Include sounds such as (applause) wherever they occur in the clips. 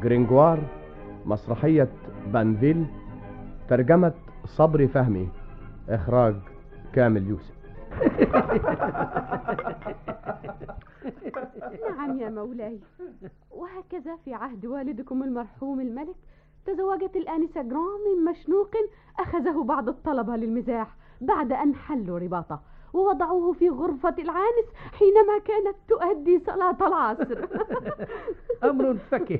جرانجوار مسرحية بانفيل ترجمة صبري فهمي إخراج كامل يوسف. نعم يا مولاي. وهكذا في عهد والدكم المرحوم الملك تزوجت الآنسة جرام من مشنوق أخذه بعض الطلبة للمزاح بعد أن حلوا رباطه. ووضعوه في غرفة العانس حينما كانت تؤدي صلاة العصر. (laughs) أمر فكه.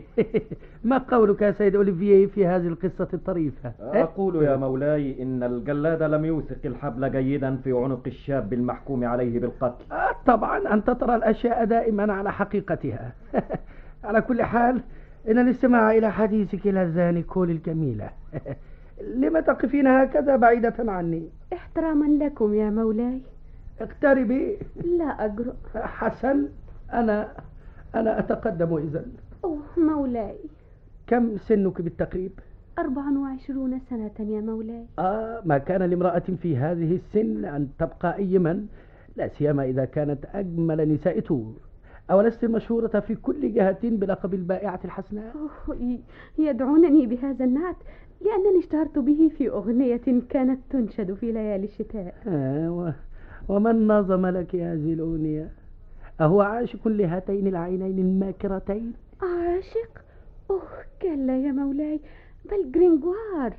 ما قولك يا سيد أوليفييه في هذه القصة الطريفة؟ أقول يا مولاي إن الجلاد لم يوثق الحبل جيدا في عنق الشاب المحكوم عليه بالقتل. آه، طبعا أنت ترى الأشياء دائما على حقيقتها. (laughs) على كل حال إن الاستماع إلى حديثك لزاني كل الجميلة. (laughs) لم تقفين هكذا بعيدة عني؟ احتراما لكم يا مولاي. اقتربي. لا أجرؤ حسن أنا أنا أتقدم إذا أوه مولاي. كم سنك بالتقريب؟ أربع وعشرون سنة يا مولاي. آه ما كان لامرأة في هذه السن أن تبقى أيما لا سيما إذا كانت أجمل نساء تور أولست المشهورة في كل جهة بلقب البائعة الحسناء؟ أوه يدعونني بهذا النعت لأنني اشتهرت به في أغنية كانت تنشد في ليالي الشتاء. آه. ومن نظم لك هذه الأغنية أهو عاشق لهاتين العينين الماكرتين. عاشق؟ أوه كلا يا مولاي بل جرينجوار.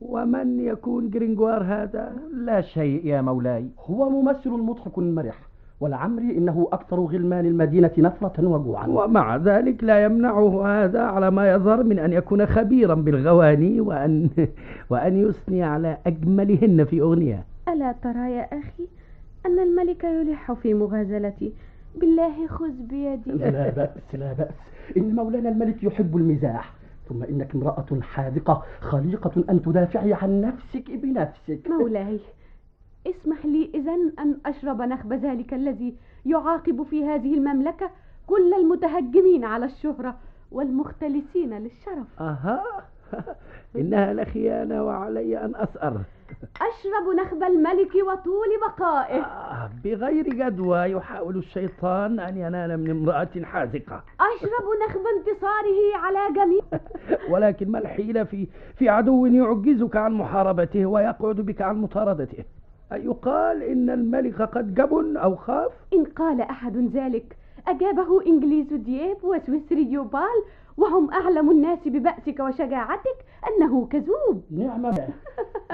ومن يكون جرينجوار هذا؟ لا شيء يا مولاي. هو ممثل مضحك مرح ولعمري إنه أكثر غلمان المدينة نفرة وجوعا. ومع ذلك لا يمنعه هذا على ما يظهر من أن يكون خبيرا بالغواني وأن وأن يثني على أجملهن في أغنية. ألا ترى يا أخي؟ أن الملك يلح في مغازلتي. بالله خذ بيدي. لا بأس لا بأس. إن مولانا الملك يحب المزاح ثم إنك امرأة حاذقة خليقة أن تدافعي عن نفسك بنفسك. مولاي اسمح لي إذا أن أشرب نخب ذلك الذي يعاقب في هذه المملكة كل المتهجمين على الشهرة والمختلسين للشرف. أها. (laughs) إنها لخيانة وعلي أن أثأر أشرب نخب الملك وطول بقائه. آه بغير جدوى يحاول الشيطان أن ينال من امرأة حاذقة أشرب نخب انتصاره على جميع. (laughs) ولكن ما الحيلة في في عدو يعجزك عن محاربته ويقعد بك عن مطاردته؟ أن يقال إن الملك قد جبن أو خاف؟ إن قال أحد ذلك أجابه إنجليز دياب وسويسري يوبال وهم أعلم الناس ببأسك وشجاعتك أنه كذوب. نعم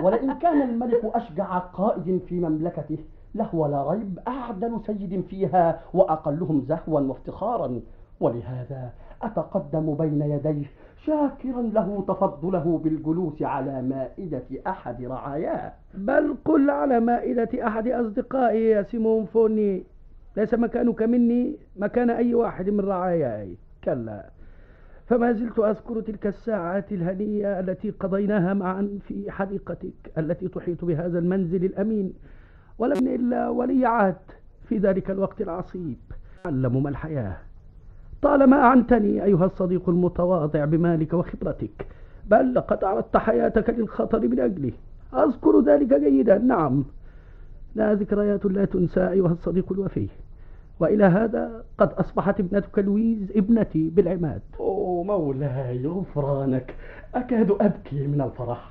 ولئن كان الملك أشجع قائد في مملكته لهو لا ريب أعدل سيد فيها وأقلهم زهوا وافتخارا. ولهذا أتقدم بين يديه شاكرا له تفضله بالجلوس على مائدة أحد رعاياه. بل قل على مائدة أحد أصدقائي يا سيمون فوني ليس مكانك مني مكان أي واحد من رعاياي. كلا. فما زلت أذكر تلك الساعات الهنية التي قضيناها معا في حديقتك التي تحيط بهذا المنزل الأمين. ولم إلا ولي عهد في ذلك الوقت العصيب. علم ما الحياة. طالما أعنتني أيها الصديق المتواضع بمالك وخبرتك بل لقد عرضت حياتك للخطر من أجلي أذكر ذلك جيدا. نعم. لا ذكريات لا تنسى أيها الصديق الوفي. وإلى هذا قد أصبحت ابنتك لويز ابنتي بالعماد. أوه مولاي غفرانك. أكاد أبكي من الفرح.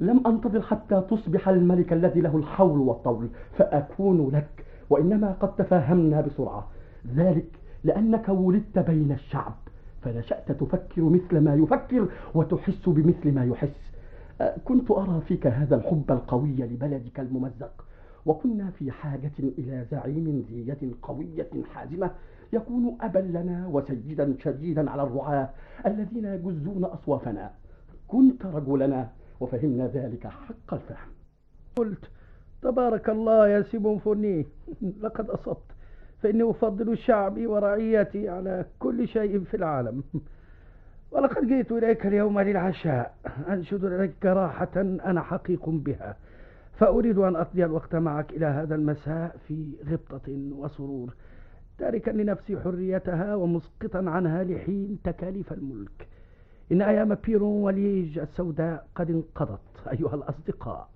لم أنتظر حتى تصبح الملك الذي له الحول والطول فأكون لك وإنما قد تفاهمنا بسرعة. ذلك لأنك ولدت بين الشعب فنشأت تفكر مثل ما يفكر وتحس بمثل ما يحس. أه، كنت أرى فيك هذا الحب القوي لبلدك الممزق. وكنا في حاجة إلى زعيم ذي يد قوية حازمة يكون أبا لنا وسيدا شديدا على الرعاة الذين يجزون أصوافنا. كنت رجلنا وفهمنا ذلك حق الفهم. قلت تبارك الله يا سيمون فوني (laughs) لقد أصبت. فإني أفضل شعبي ورعيتي على كل شيء في العالم. (laughs) ولقد جئت إليك اليوم للعشاء. أنشد لك راحة أنا حقيق بها. فأريد أن أقضي الوقت معك إلى هذا المساء في غبطة وسرور تاركا لنفسي حريتها ومسقطا عنها لحين تكاليف الملك. إن أيام بيرون وليج السوداء قد انقضت أيها الأصدقاء.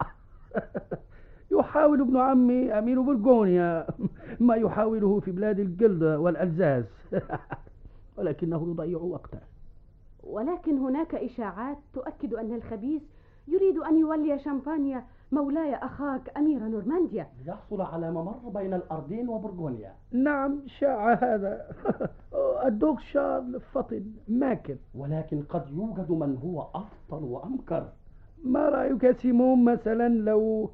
(laughs) يحاول ابن عمي أمير برغونيا ما يحاوله في بلاد الجلد والألزاز (laughs) ولكنه يضيع وقته ولكن هناك إشاعات تؤكد أن الخبيث يريد أن يولي شامبانيا مولاي أخاك أمير نورمانديا. ليحصل على ممر بين الأردين وبرغونيا. نعم شاع هذا. (laughs) الدوق شارل فطن ماكر ولكن قد يوجد من هو أفضل وأمكر. ما رأيك يا سيمون؟ مثلا لو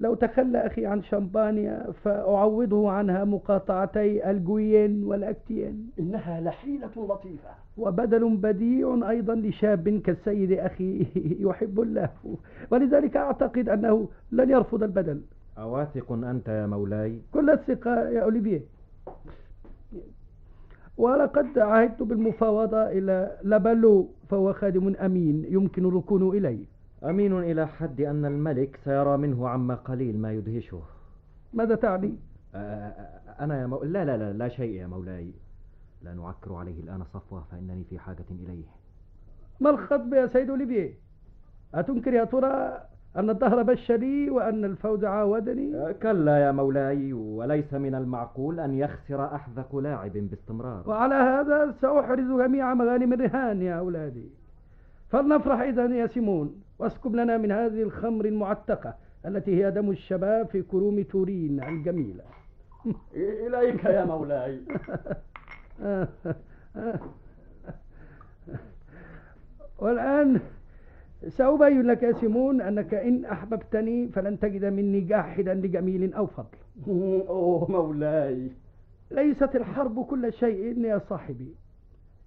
لو تخلى أخي عن شامبانيا فأعوضه عنها مقاطعتي الجوين والأكتين إنها لحيلة لطيفة. وبدل بديع أيضا لشاب كالسيد أخي (laughs) يحب الله. ولذلك أعتقد أنه لن يرفض البدل. أواثق أنت يا مولاي. كل الثقة يا أوليفيه. ولقد عهدت بالمفاوضة إلى لابالو فهو خادم أمين يمكن الركون إليه. أمين إلى حد أن الملك سيرى منه عما قليل ما يدهشه ماذا تعني؟ أنا يا مو... لا لا لا لا شيء يا مولاي لا نعكر عليه الآن صفوة فإنني في حاجة إليه ما الخطب يا سيد أوليفيه؟ أتنكر يا ترى أن الدهر بش لي وأن الفوز عاودني؟ كلا يا مولاي وليس من المعقول أن يخسر أحذق لاعب باستمرار وعلى هذا سأحرز جميع مغانم الرهان يا أولادي فلنفرح إذا يا سيمون واسكب لنا من هذه الخمر المعتقة التي هي دم الشباب في كروم تورين الجميلة. إليك يا مولاي. (laughs) والآن سأبين لك يا سيمون أنك إن أحببتني فلن تجد مني جاحدا لجميل أو فضل. (laughs) أوه مولاي. ليست الحرب كل شيء يا صاحبي.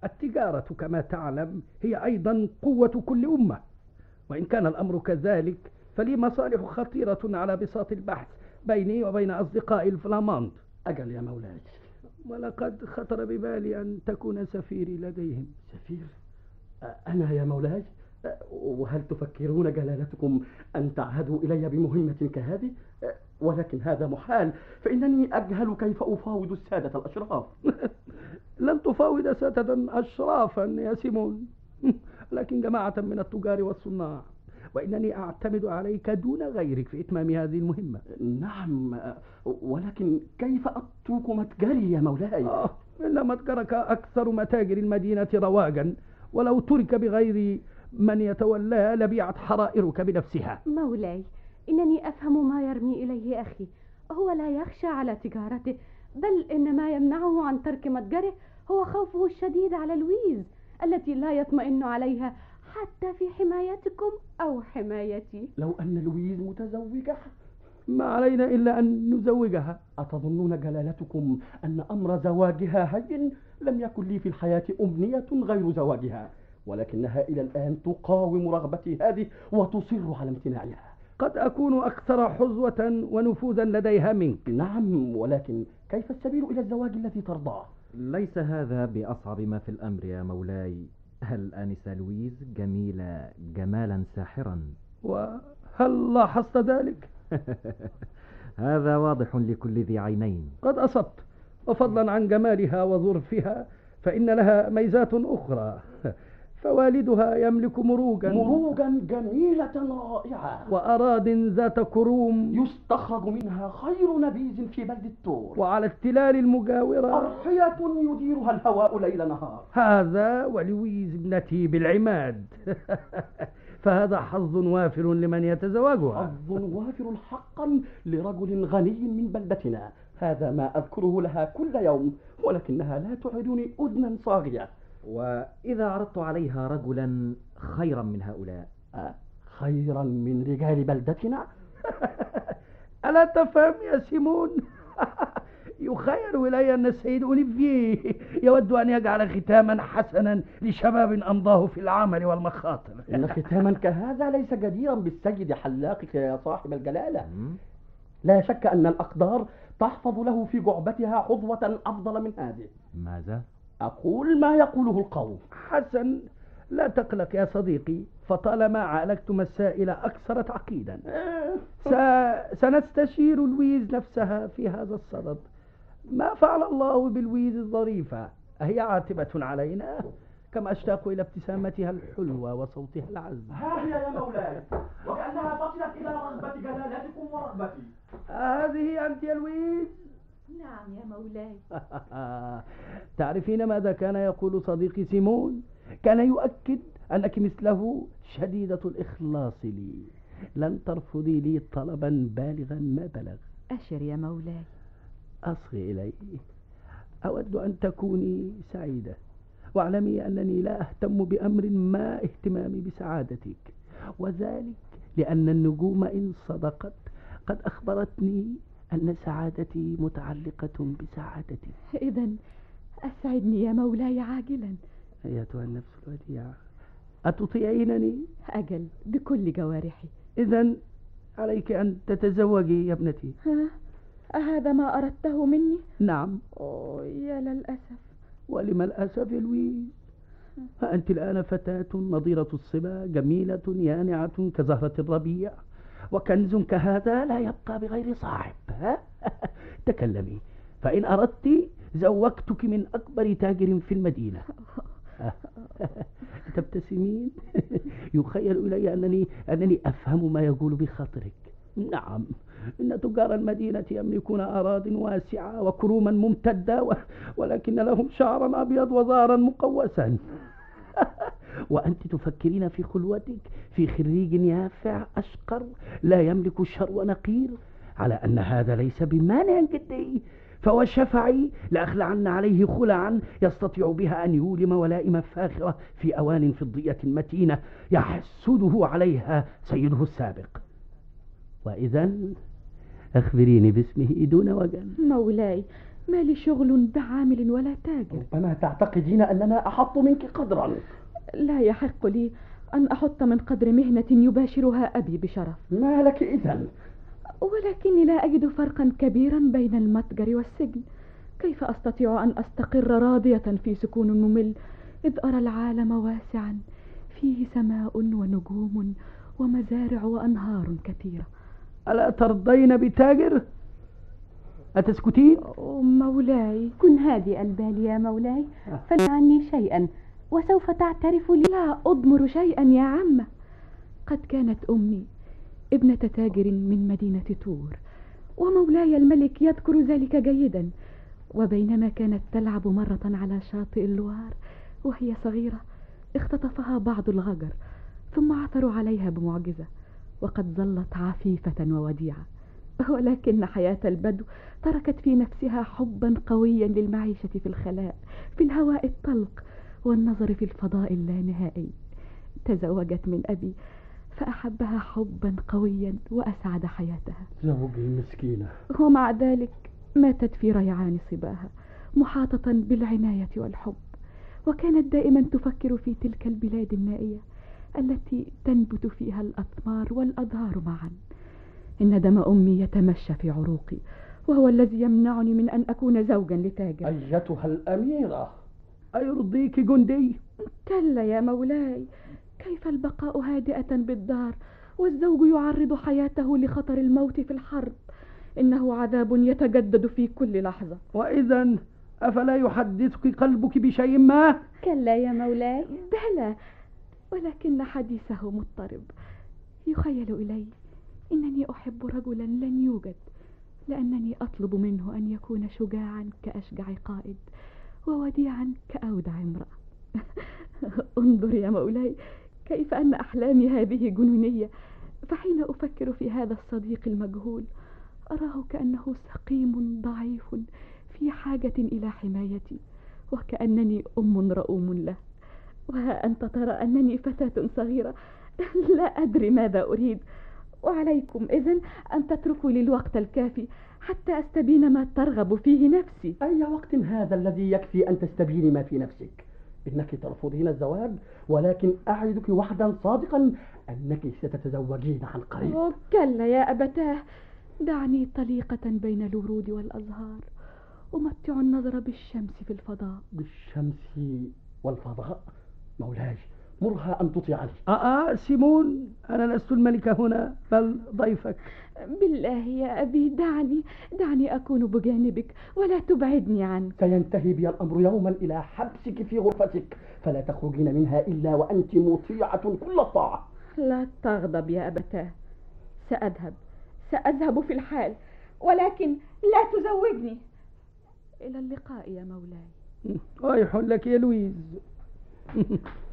التجارة كما تعلم هي أيضا قوة كل أمة. وإن كان الأمر كذلك فلي مصالح خطيرة على بساط البحث بيني وبين أصدقائي الفلاماند أجل يا مولاي. ولقد خطر ببالي أن تكون سفيري لديهم. سفير؟ أنا يا مولاي؟ وهل تفكرون جلالتكم أن تعهدوا إلي بمهمة كهذه؟ ولكن هذا محال فإنني أجهل كيف أفاوض السادة الأشراف؟ (laughs) لن تفاوض سادة أشرافا يا سيمون. (laughs) لكن جماعة من التجار والصناع وإنني أعتمد عليك دون غيرك في إتمام هذه المهمة. نعم ولكن كيف أترك متجري يا مولاي؟ آه إن متجرك أكثر متاجر المدينة رواجا ولو ترك بغير من يتولاه لبيعت حرائرك بنفسها. مولاي إنني أفهم ما يرمي إليه أخي. هو لا يخشى على تجارته بل إن ما يمنعه عن ترك متجره هو خوفه الشديد على لويز التي لا يطمئن عليها حتى في حمايتكم أو حمايتي. لو أن لويز متزوجة ما علينا إلا أن نزوجها. أتظنون جلالتكم أن أمر زواجها هين؟ لم يكن لي في الحياة أمنية غير زواجها ولكنها إلى الآن تقاوم رغبتي هذه وتصر على امتناعها. قد أكون أكثر حظوة ونفوذا لديها منك. نعم ولكن كيف السبيل إلى الزواج الذي ترضاه؟ ليس هذا بأصعب ما في الأمر يا مولاي. الآنسة لويز جميلة جمالا ساحرا؟ وهل لاحظت ذلك؟ (laughs) هذا واضح لكل ذي عينين. قد أصبت. وفضلا عن جمالها وظرفها فإن لها ميزات أخرى. فوالدها يملك مروجا. مروجا جميلة رائعة. وأراض ذات كروم. يستخرج منها خير نبيذ في بلد التور. وعلى التلال المجاورة. أرحية يديرها الهواء ليل نهار. هذا ولويز ابنتي بالعماد (laughs) فهذا حظ وافر لمن يتزوجها. حظ وافر حقا لرجل غني من بلدتنا. هذا ما أذكره لها كل يوم ولكنها لا تعدني أذنا صاغية. وإذا عرضت عليها رجلا خيرا من هؤلاء. خيرا من رجال بلدتنا؟ (laughs) ألا تفهم يا سيمون؟ (laughs) يخيل إلي أن السيد أوليفيه يود أن يجعل ختاما حسنا لشباب أمضاه في العمل والمخاطر. إن (laughs) ختاما كهذا ليس جديرا بالسيد حلاقك يا صاحب الجلالة؟ لا شك أن الأقدار تحفظ له في جعبتها عضوة أفضل من هذه ماذا؟ أقول ما يقوله القوم. حسن لا تقلق يا صديقي فطالما عالجت مسائل أكثر تعقيدا. س... سنستشير لويز نفسها في هذا الصدد. ما فعل الله بلويز الظريفة؟ أهي عاتبة علينا. كم أشتاق إلى ابتسامتها الحلوة وصوتها العذب ها هي يا مولاي وكأنها فصلت إلى رغبة جلالتكم ورغبتي. هذه أنت يا لويز نعم يا مولاي. (laughs) تعرفين ماذا كان يقول صديقي سيمون؟ كان يؤكد أنك مثله شديدة الإخلاص لي. لن ترفضي لي طلبا بالغا ما بلغ. أشر يا مولاي. أصغي إلي. أود أن تكوني سعيدة. واعلمي أنني لا أهتم بأمر ما اهتمامي بسعادتك. وذلك لأن النجوم إن صدقت قد أخبرتني أن سعادتي متعلقة بسعادتك إذا أسعدني يا مولاي عاجلا. أيتها النفس الوديعة. أتطيعينني؟ أجل بكل جوارحي. إذا عليك أن تتزوجي يا ابنتي. ها؟ أهذا ما أردته مني؟ نعم. أوه يا للأسف. ولم الأسف يا لويس فأنت الآن فتاة نظيرة الصبا جميلة يانعة كزهرة الربيع. وكنز كهذا لا يبقى بغير صاحب. ها؟ (laughs) تكلمي. فإن أردت زوجتك من أكبر تاجر في المدينة. (laughs) تبتسمين. (laughs) يخيل إلي أنني أنني أفهم ما يقول بخاطرك. نعم. إن تجار المدينة يملكون أراض واسعة وكروما ممتدة. ولكن لهم شعرا أبيض وظهرا مقوسا. وأنت تفكرين في خلوتك في خريج يافع أشقر لا يملك شر نقير على أن هذا ليس بمانع جدي فهو شفعي لأخلعن عليه خلعا يستطيع بها أن يولم ولائم فاخرة في أوان فضية متينة يحسده عليها سيده السابق. وإذا أخبريني باسمه دون وجل. مولاي ما لي شغل بعامل ولا تاجر. ربما تعتقدين أننا أحط منك قدرا. لا يحق لي أن أحط من قدر مهنة يباشرها أبي بشرف. ما لك إذا ولكني لا أجد فرقا كبيرا بين المتجر والسجن. كيف أستطيع أن أستقر راضية في سكون ممل إذ أرى العالم واسعا؟ فيه سماء ونجوم ومزارع وأنهار كثيرة. ألا ترضين بتاجر؟ أتسكتين؟ مولاي. كن هادئ البال يا مولاي فلا عني شيئا. وسوف تعترف لي لا أضمر شيئا يا عمة قد كانت أمي ابنة تاجر من مدينة طور ومولاي الملك يذكر ذلك جيدا. وبينما كانت تلعب مرة على شاطئ اللوار وهي صغيرة اختطفها بعض الغجر ثم عثروا عليها بمعجزة وقد ظلت عفيفة ووديعة. ولكن حياة البدو تركت في نفسها حبا قويا للمعيشة في الخلاء في الهواء الطلق. والنظر في الفضاء اللانهائي. تزوجت من أبي فأحبها حبا قويا وأسعد حياتها. زوجي مسكينة. ومع ذلك ماتت في ريعان صباها محاطة بالعناية والحب. وكانت دائما تفكر في تلك البلاد النائية التي تنبت فيها الأثمار والأزهار معا. إن دم أمي يتمشى في عروقي وهو الذي يمنعني من أن أكون زوجا لتاجر. أيتها الأميرة. أيرضيك جندي؟ كلا يا مولاي كيف البقاء هادئة بالدار؟ والزوج يعرض حياته لخطر الموت في الحرب. إنه عذاب يتجدد في كل لحظة. وإذا أفلا يحدثك قلبك بشيء ما؟ كلا يا مولاي. بلى ولكن حديثه مضطرب. يخيل إلي إنني أحب رجلا لن يوجد لأنني أطلب منه أن يكون شجاعا كأشجع قائد. ووديعا كأودع امرأة. (laughs) انظر يا مولاي كيف أن أحلامي هذه جنونية فحين أفكر في هذا الصديق المجهول أراه كأنه سقيم ضعيف في حاجة إلى حمايتي وكأنني أم رؤوم له. وها أنت ترى أنني فتاة صغيرة لا أدري ماذا أريد. وعليكم إذن أن تتركوا لي الوقت الكافي حتى أستبين ما ترغب فيه نفسي. أي وقت هذا الذي يكفي أن تستبيني ما في نفسك؟ إنك ترفضين الزواج ولكن أعدك وعدا صادقا أنك ستتزوجين عن قريب. أوه، كلا يا أبتاه. دعني طليقة بين الورود والأزهار. أمتع النظر بالشمس في الفضاء. بالشمس والفضاء؟ مولاي مرها أن تطيعني آه آه سيمون أنا لست الملكة هنا بل ضيفك. بالله يا أبي دعني دعني أكون بجانبك ولا تبعدني عنك. سينتهي بي الأمر يوما إلى حبسك في غرفتك فلا تخرجين منها إلا وأنت مطيعة كل الطاعة لا تغضب يا أبتاه سأذهب سأذهب في الحال ولكن لا تزوجني. إلى اللقاء يا مولاي. رايح لك يا لويز. (laughs)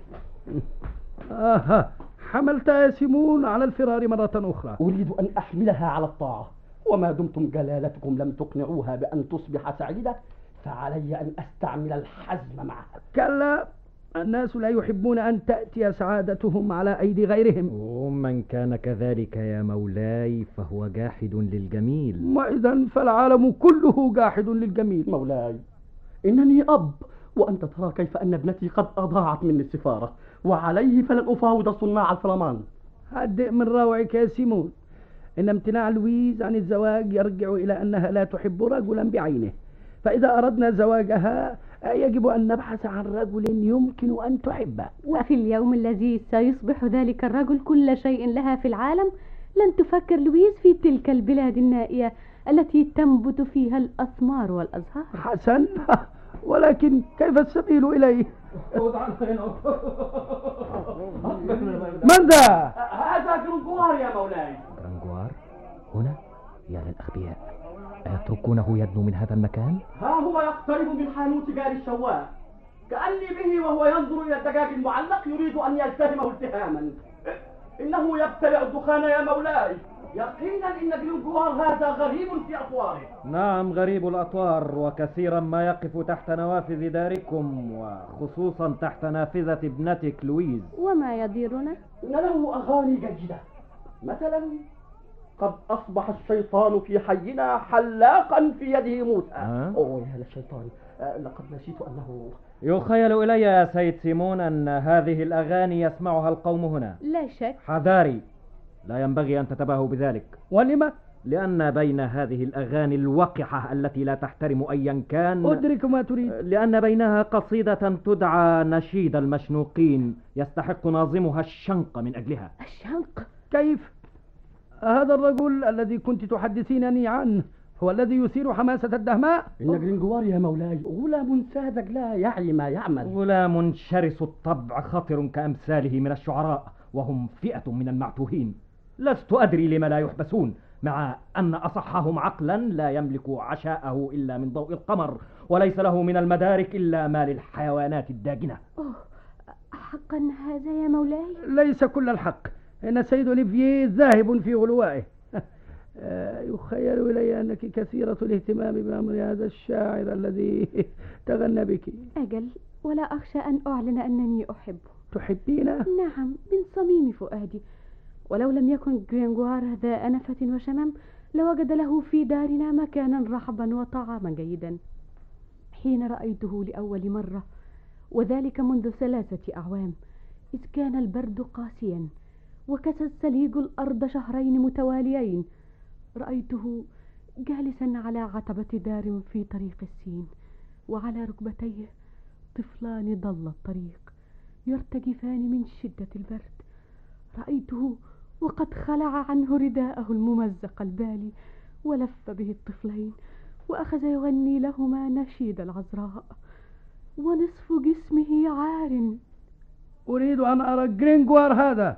(laughs) آها حملت يا سيمون على الفرار مرة أخرى. أريد أن أحملها على الطاعة. وما دمتم جلالتكم لم تقنعوها بأن تصبح سعيدة فعلي أن أستعمل الحزم معها. كلا الناس لا يحبون أن تأتي سعادتهم على أيدي غيرهم. ومن كان كذلك يا مولاي فهو جاحد للجميل. وإذا فالعالم كله جاحد للجميل. مولاي إنني أب. وأنت ترى كيف أن ابنتي قد أضاعت مني السفارة وعليه فلن أفاوض صناع الفلاماند هدئ من روعك يا سيمون. إن امتناع لويز عن الزواج يرجع إلى أنها لا تحب رجلا بعينه. فإذا أردنا زواجها يجب أن نبحث عن رجل يمكن أن تحبه. وفي اليوم الذي سيصبح ذلك الرجل كل شيء لها في العالم لن تفكر لويز في تلك البلاد النائية التي تنبت فيها الأثمار والأزهار. حسن؟ ولكن كيف السبيل إليه؟ من ذا هذا جرنجوار يا مولاي. جرنجوار هنا؟ يا للأغبياء أيتركونه يدنو من هذا المكان؟ ها هو يقترب من حانوت جار الشواء. كأني به وهو ينظر إلى الدجاج المعلق يريد أن يلتهمه التهاما. إنه يبتلع الدخان يا مولاي. يقينا إن جرنجوار هذا غريب في أطواره. نعم غريب الأطوار وكثيرا ما يقف تحت نوافذ داركم وخصوصا تحت نافذة ابنتك لويز. وما يضيرنا إن له أغاني جيدة. مثلا قد أصبح الشيطان في حينا حلاقا في يده موسى. ها؟ أوه يا للشيطان. آه، لقد نسيت أنه يخيل إلي يا سيد سيمون أن هذه الأغاني يسمعها القوم هنا. لا شك. حذاري. لا ينبغي أن تتباهوا بذلك. ولم؟ لأن بين هذه الأغاني الوقحة التي لا تحترم أيا كان أدرك ما تريد. لأن بينها قصيدة تدعى نشيد المشنوقين. يستحق ناظمها الشنق من أجلها. الشنق؟ كيف؟ هذا الرجل الذي كنت تحدثينني عنه. هو الذي يثير حماسة الدهماء؟ إن جرينجوار يا مولاي غلام ساذج لا يعي ما يعمل. غلام شرس الطبع خطر كأمثاله من الشعراء وهم فئة من المعتوهين. لست أدري لما لا يحبسون مع أن أصحهم عقلا لا يملك عشاءه إلا من ضوء القمر وليس له من المدارك إلا ما للحيوانات الداجنة. أوه حقا هذا يا مولاي؟ ليس كل الحق. إن السيد أوليفييه ذاهب في غلوائه. يخيل إلي أنك كثيرة الاهتمام بأمر هذا الشاعر الذي (laughs) تغنى بك. أجل ولا أخشى أن أعلن أنني أحبه. تحبينه؟ نعم من صميم فؤادي. ولو لم يكن جرينجوار ذا أنفة وشمم لوجد له في دارنا مكانا رحبا وطعاما جيدا. حين رأيته لأول مرة وذلك منذ ثلاثة أعوام إذ كان البرد قاسيا وكسى الثليج الأرض شهرين متواليين. رأيته جالسا على عتبة دار في طريق السين وعلى ركبتيه طفلان ضل الطريق يرتجفان من شدة البرد. رأيته وقد خلع عنه رداءه الممزق البالي ولف به الطفلين وأخذ يغني لهما نشيد العذراء. ونصف جسمه عار. أريد أن أرى جرينجوار هذا؟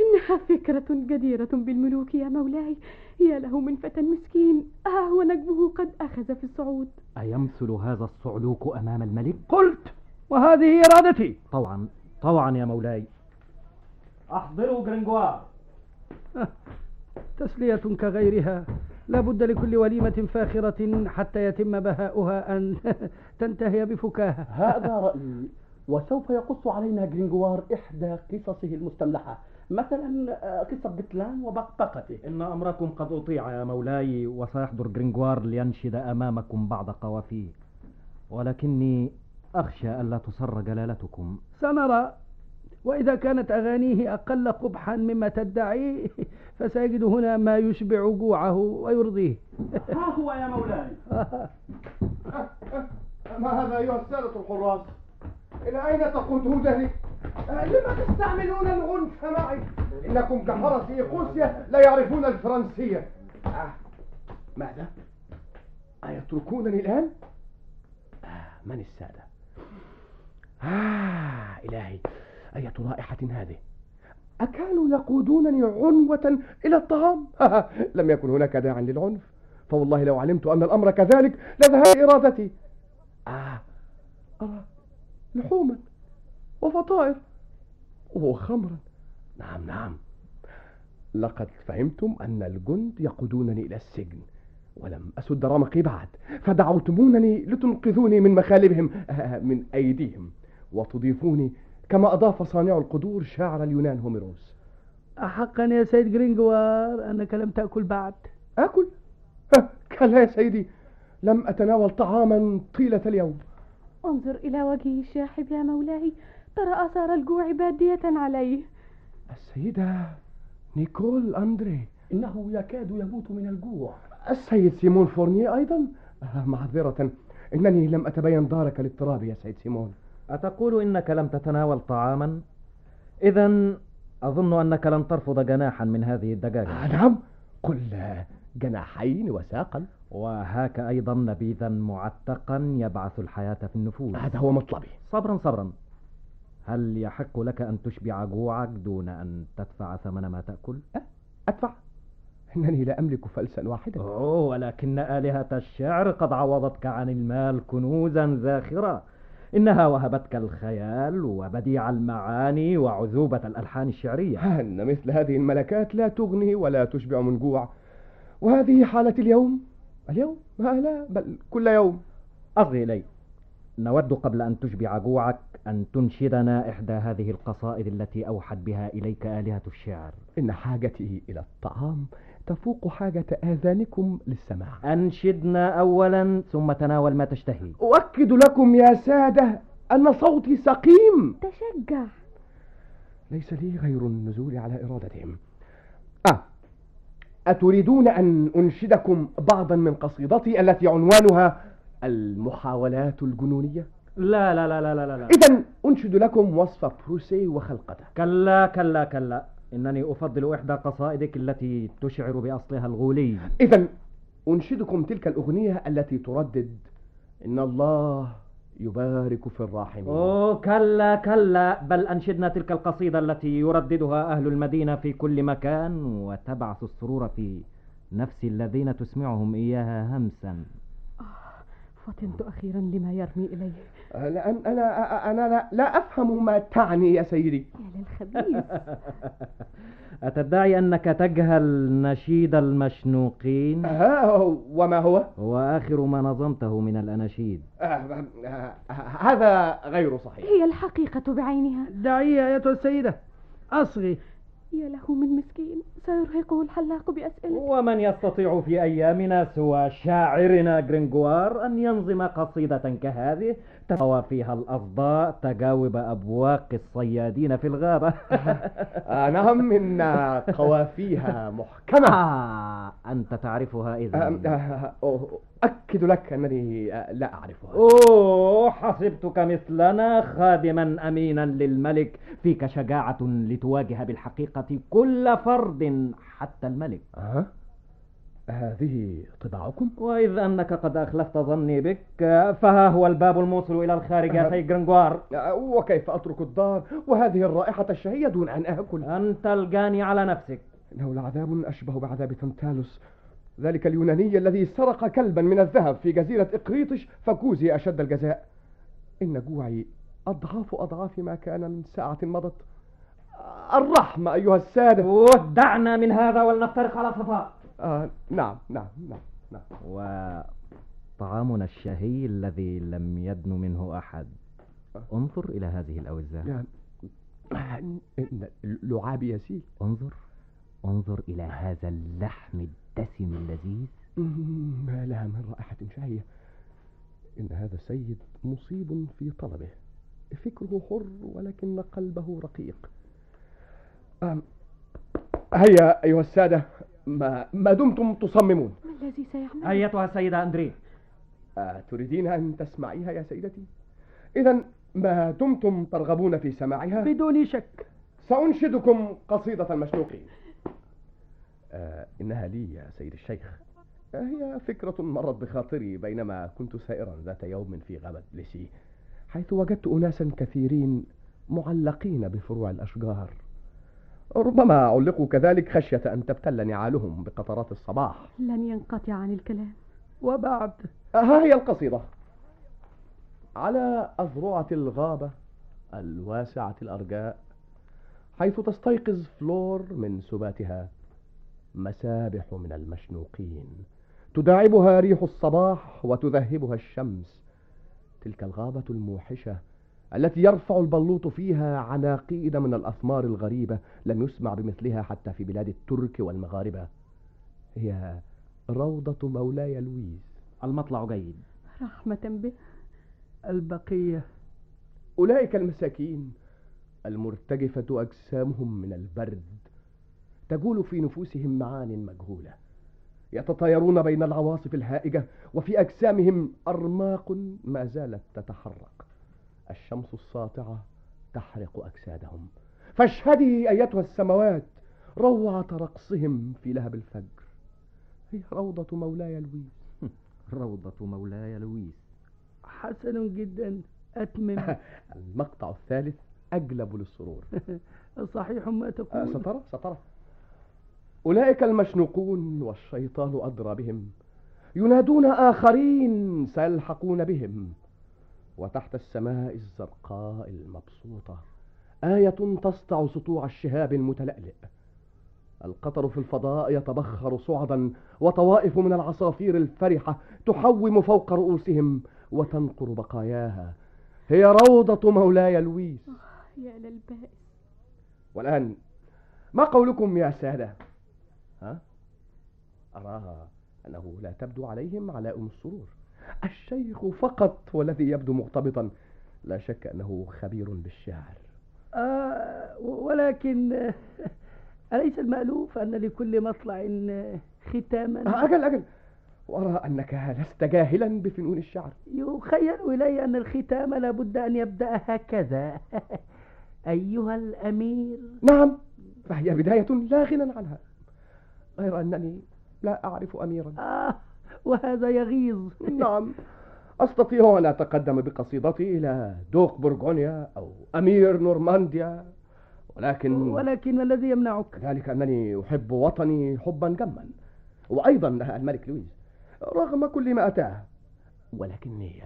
إنها فكرة جديرة بالملوك يا مولاي. يا له من فتى مسكين. آه ونجمه قد أخذ في الصعود. أيمثل هذا الصعلوك أمام الملك؟ قلت! وهذه إرادتي! طوعا طوعا يا مولاي. أحضروا جرينجوار (laughs) تسلية كغيرها. لا بد لكل وليمة فاخرة حتى يتم بهاؤها أن (laughs) تنتهي بفكاهة. هذا رأيي. وسوف يقص علينا جرينجوار إحدى قصصه المستملحة. مثلا آه، قصة بتلان وبقبقته. إن أمركم قد أطيع يا مولاي وسيحضر جرينجوار لينشد أمامكم بعض قوافيه. ولكني أخشى ألا تصر جلالتكم سنرى. وإذا كانت أغانيه أقل قبحا مما تدعي فسيجد هنا ما يشبع جوعه ويرضيه. ها هو يا مولاي. (laughs) ما هذا أيها السادة الحراس إلى أين تقودونني؟ آه، لما تستعملون العنف معي؟ إنكم كحرس إيقوسيا لا يعرفون الفرنسية آه. ماذا؟ أيتركونني الآن؟ آه. من السادة؟ آه إلهي أية رائحة هذه؟ أكانوا يقودونني عنوة إلى الطعام؟ (laughs) لم يكن هناك داع للعنف فوالله لو علمت أن الأمر كذلك لذهب إرادتي آه أرى لحوما وفطائر وخمرا. نعم نعم. لقد فهمتم أن الجند يقودونني إلى السجن ولم أسد رمقي بعد فدعوتمونني لتنقذوني من مخالبهم آه، من أيديهم وتضيفوني كما أضاف صانع القدور شاعر اليونان هوميروس. أحقا يا سيد جرينجوار أنك لم تأكل بعد. ها، كلا يا سيدي. لم أتناول طعاما طيلة اليوم. انظر إلى وجهه الشاحب يا مولاي. ترى آثار الجوع بادية عليه. السيدة نيكول أندري. إنه يكاد يموت من الجوع. السيد سيمون فورني أيضا. آه، معذرة. إنني لم أتبين دارك الاضطراب يا سيد سيمون. أتقول إنك لم تتناول طعاما؟ إذا أظن أنك لن ترفض جناحا من هذه الدجاجة. آه، نعم. قل جناحين وساقا. وهاك أيضا نبيذا معتقا يبعث الحياة في النفوس. هذا هو مطلبي. صبرا صبرا. هل يحق لك أن تشبع جوعك دون أن تدفع ثمن ما تأكل؟ أدفع. إنني لا أملك فلسا واحدا. أوه ولكن آلهة الشعر قد عوضتك عن المال كنوزا زاخرة إنها وهبتك الخيال وبديع المعاني وعذوبة الألحان الشعرية. أن مثل هذه الملكات لا تغني ولا تشبع من جوع. وهذه حالة اليوم؟ اليوم؟ لا بل كل يوم. أصغي إلي. نود قبل أن تشبع جوعك أن تنشدنا إحدى هذه القصائد التي أوحت بها إليك آلهة الشعر. إن حاجتي إلى الطعام تفوق حاجة آذانكم للسماع. أنشدنا أولا ثم تناول ما تشتهي. أؤكد لكم يا سادة أن صوتي سقيم. تشجع. ليس لي غير النزول على إرادتهم. أتريدون أن أنشدكم بعضا من قصيدتي التي عنوانها المحاولات الجنونية؟ لا لا لا لا لا لا. إذا أنشد لكم وصف بروسي وخلقته. كلا كلا كلا. إنني أفضل إحدى قصائدك التي تشعر بأصلها الغولي. إذا أنشدكم تلك الأغنية التي تردد إن الله يبارك في الراحمين. أوه كلا كلا. بل أنشدنا تلك القصيدة التي يرددها أهل المدينة في كل مكان وتبعث السرور في نفس الذين تسمعهم إياها همسا. فطنت أخيرا لما يرمي إليه. أنا أنا أنا لا, لا أفهم ما تعني يا سيدي. يا للخبيث. (laughs) أتدعي أنك تجهل نشيد المشنوقين؟ ها وما هو؟ هو آخر ما نظمته من الأناشيد. آه، آه، آه، هذا غير صحيح. هي الحقيقة بعينها. دعيها أيتها السيدة. أصغي. يا له من مسكين سيرهقه الحلاق بأسئلة. ومن يستطيع في أيامنا سوى شاعرنا جرينجوار أن ينظم قصيدة كهذه؟ تروى فيها الأصداء تجاوب أبواق الصيادين في الغابة. (laughs) نعم إن قوافيها محكمة. آه أنت تعرفها إذا آه، أؤكد لك أنني آه، لا أعرفها. أوه حسبتك مثلنا خادما أمينا للملك. فيك شجاعة لتواجه بالحقيقة كل فرد حتى الملك. أه؟ هذه طباعكم؟ وإذ أنك قد أخلفت ظني بك فها هو الباب الموصل إلى الخارج يا سيد جرنجوار وكيف أترك الدار وهذه الرائحة الشهية دون أن آكل؟ أنت الجاني على نفسك. إنه لعذاب أشبه بعذاب تنتالوس ذلك اليوناني الذي سرق كلبا من الذهب في جزيرة إقريطش فكوزي أشد الجزاء. إن جوعي أضعاف أضعاف ما كان من ساعة مضت. الرحمة أيها السادة. أوه، دعنا من هذا ولنفترق على صفاء آه نعم نعم نعم نعم. وطعامنا الشهي الذي لم يدن منه أحد. انظر إلى هذه الأوزان لعابي يسيل انظر انظر إلى هذا اللحم الدسم اللذيذ. ما لها من رائحة شهية. إن هذا السيد مصيب في طلبه. فكره حر ولكن قلبه رقيق. هيا أيها السادة. ما, ما دمتم تصممون. ما الذي سيعمل أيتها السيدة أندري؟ آه، تريدين أن تسمعيها يا سيدتي؟ إذا ما دمتم ترغبون في سماعها؟ بدون شك. سأنشدكم قصيدة المشنوقين. آه إنها لي يا سيد الشيخ. آه هي فكرة مرت بخاطري بينما كنت سائرا ذات يوم في غابة بليسي حيث وجدت أناسا كثيرين معلقين بفروع الأشجار. ربما علقوا كذلك خشية أن تبتل نعالهم بقطرات الصباح. لن ينقطع عن الكلام. وبعد. ها هي القصيدة. على أذرعة الغابة الواسعة الأرجاء حيث تستيقظ فلور من سباتها مسابح من المشنوقين. تداعبها ريح الصباح وتذهبها الشمس. تلك الغابة الموحشة التي يرفع البلوط فيها عناقيد من الأثمار الغريبة لم يسمع بمثلها حتى في بلاد الترك والمغاربة. هي روضة مولاي لويس. المطلع جيد. رحمة به. البقية. أولئك المساكين. المرتجفة أجسامهم من البرد. تجول في نفوسهم معان مجهولة. يتطايرون بين العواصف الهائجة وفي أجسامهم أرماق ما زالت تتحرك. الشمس الساطعة تحرق أجسادهم. فاشهدي أيتها السماوات روعة رقصهم في لهب الفجر. هي روضة مولاي لويس. (laughs) روضة مولاي لويس. حسن جدا. أتمم. (laughs) المقطع الثالث أجلب للسرور. (laughs) صحيح ما آه، تقول. سترى سترى. أولئك المشنوقون والشيطان أدرى بهم. ينادون آخرين سيلحقون بهم. وتحت السماء الزرقاء المبسوطة. آية تسطع سطوع الشهاب المتلألئ. القطر في الفضاء يتبخر صعدا وطوائف من العصافير الفرحة تحوم فوق رؤوسهم وتنقر بقاياها. هي روضة مولاي لويس. يا للبائس. والآن ما قولكم يا سادة؟ ها؟ أراها أنه لا تبدو عليهم علائم السرور. الشيخ فقط والذي يبدو مغتبطا لا شك أنه خبير بالشعر. آه ولكن آه، أليس المألوف أن لكل مطلع آه، ختاما؟ آه، أجل أجل وأرى أنك لست جاهلا بفنون الشعر. يخيل إلي أن الختام لابد أن يبدأ هكذا. (laughs) أيها الأمير. نعم فهي بداية لا غنى عنها. غير أنني لا أعرف أميرا. آه وهذا يغيظ. (laughs) نعم. أستطيع أن أتقدم بقصيدتي إلى دوق برغونيا أو أمير نورمانديا ولكن ولكن ما الذي يمنعك؟ ذلك أنني أحب وطني حبا جما وأيضا الملك لويس رغم كل ما أتاه. ولكني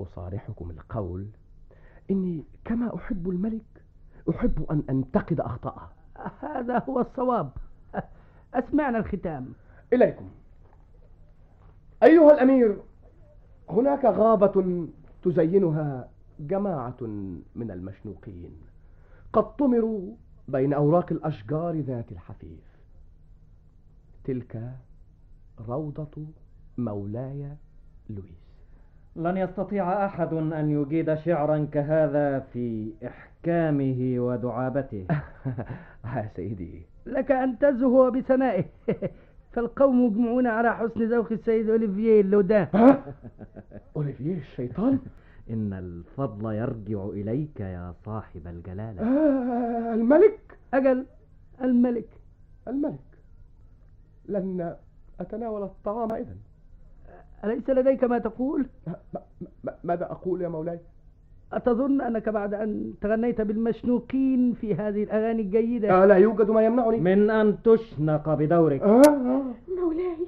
أصارحكم القول إني كما أحب الملك أحب أن أنتقد أخطاءه. هذا هو الصواب. (laughs) أسمعنا الختام. إليكم. أيها الأمير هناك غابة تزينها جماعة من المشنوقين قد طمروا بين أوراق الأشجار ذات الحفيف. تلك روضة مولاي لويس. لن يستطيع أحد أن يجيد شعرا كهذا في إحكامه ودعابته. (laughs) ها سيدي لك أن تزهو بثنائه. (laughs) فالقوم مجمعون على حسن ذوق السيد أوليفييه اللودان ها؟ أوليفيه الشيطان؟ (laughs) إن الفضل يرجع إليك يا صاحب الجلالة. آه الملك؟ أجل الملك. الملك. لن أتناول الطعام إذن. أليس لديك ما تقول؟ ماذا أقول يا مولاي؟ أتظن أنك بعد أن تغنيت بالمشنوقين في هذه الأغاني الجيدة؟ آه لا يوجد ما يمنعني. من أن تشنق بدورك. آه آه. مولاي.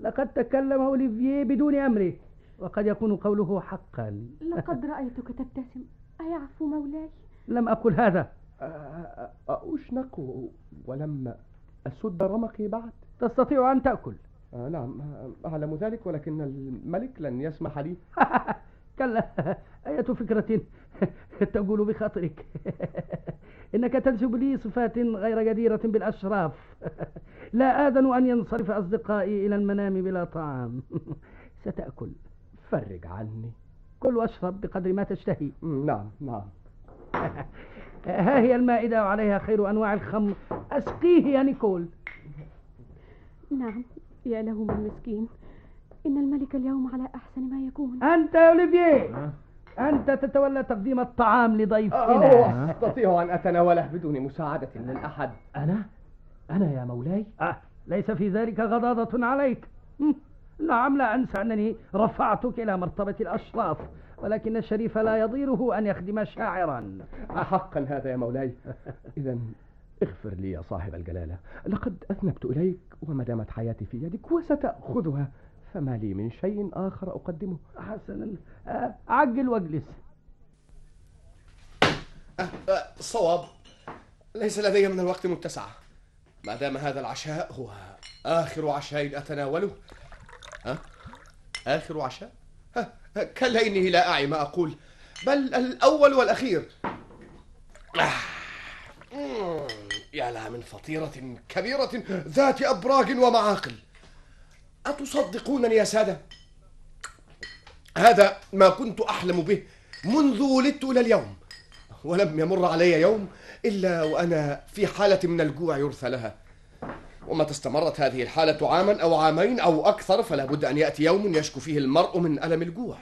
لقد تكلم أوليفييه بدون أمره وقد يكون قوله حقا. لقد رأيتك تبتسم. أيعفو مولاي؟ لم أقل هذا. آه، أشنق ولم أسد رمقي بعد. تستطيع أن تأكل. آه نعم آه، أعلم ذلك ولكن الملك لن يسمح لي. (laughs) كلا. أية فكرة (laughs) تقول بخاطرك؟ (laughs) إنك تنسب لي صفات غير جديرة بالأشراف. (laughs) لا آذن أن ينصرف أصدقائي إلى المنام بلا طعام. ستأكل. فرج عني. كل واشرب بقدر ما تشتهي. نعم نعم. ها هي المائدة وعليها خير أنواع الخمر. أسقيه يا نيكول. نعم يا له من مسكين. إن الملك اليوم على أحسن ما يكون. أنت يا أوليفييه أنت تتولى تقديم الطعام لضيفنا. أوه، أستطيع أن أتناوله بدون مساعدة من أحد. أنا؟ أنا يا مولاي؟ أه. ليس في ذلك غضاضة عليك. نعم لا أنسى أنني رفعتك إلى مرتبة الأشراف ولكن الشريف لا يضيره أن يخدم شاعرا. أحقا هذا يا مولاي. إذا اغفر لي يا صاحب الجلالة. لقد أذنبت إليك وما دامت حياتي في يدك وستأخذها. فما لي من شيء آخر أقدمه. حسنا أه عجل وأجلس. أه أه صواب. ليس لدي من الوقت متسع ما دام هذا العشاء هو آخر عشاء أتناوله. ها؟ آخر عشاء؟ كلا إني لا أعي ما أقول. بل الأول والأخير. آه. يا لها من فطيرة كبيرة ذات أبراج ومعاقل. أتصدقونني يا سادة؟ هذا ما كنت أحلم به منذ ولدت إلى اليوم ولم يمر علي يوم إلا وأنا في حالة من الجوع يرثى لها. ومتى استمرت هذه الحالة عاما أو عامين أو أكثر فلا بد أن يأتي يوم يشكو فيه المرء من ألم الجوع.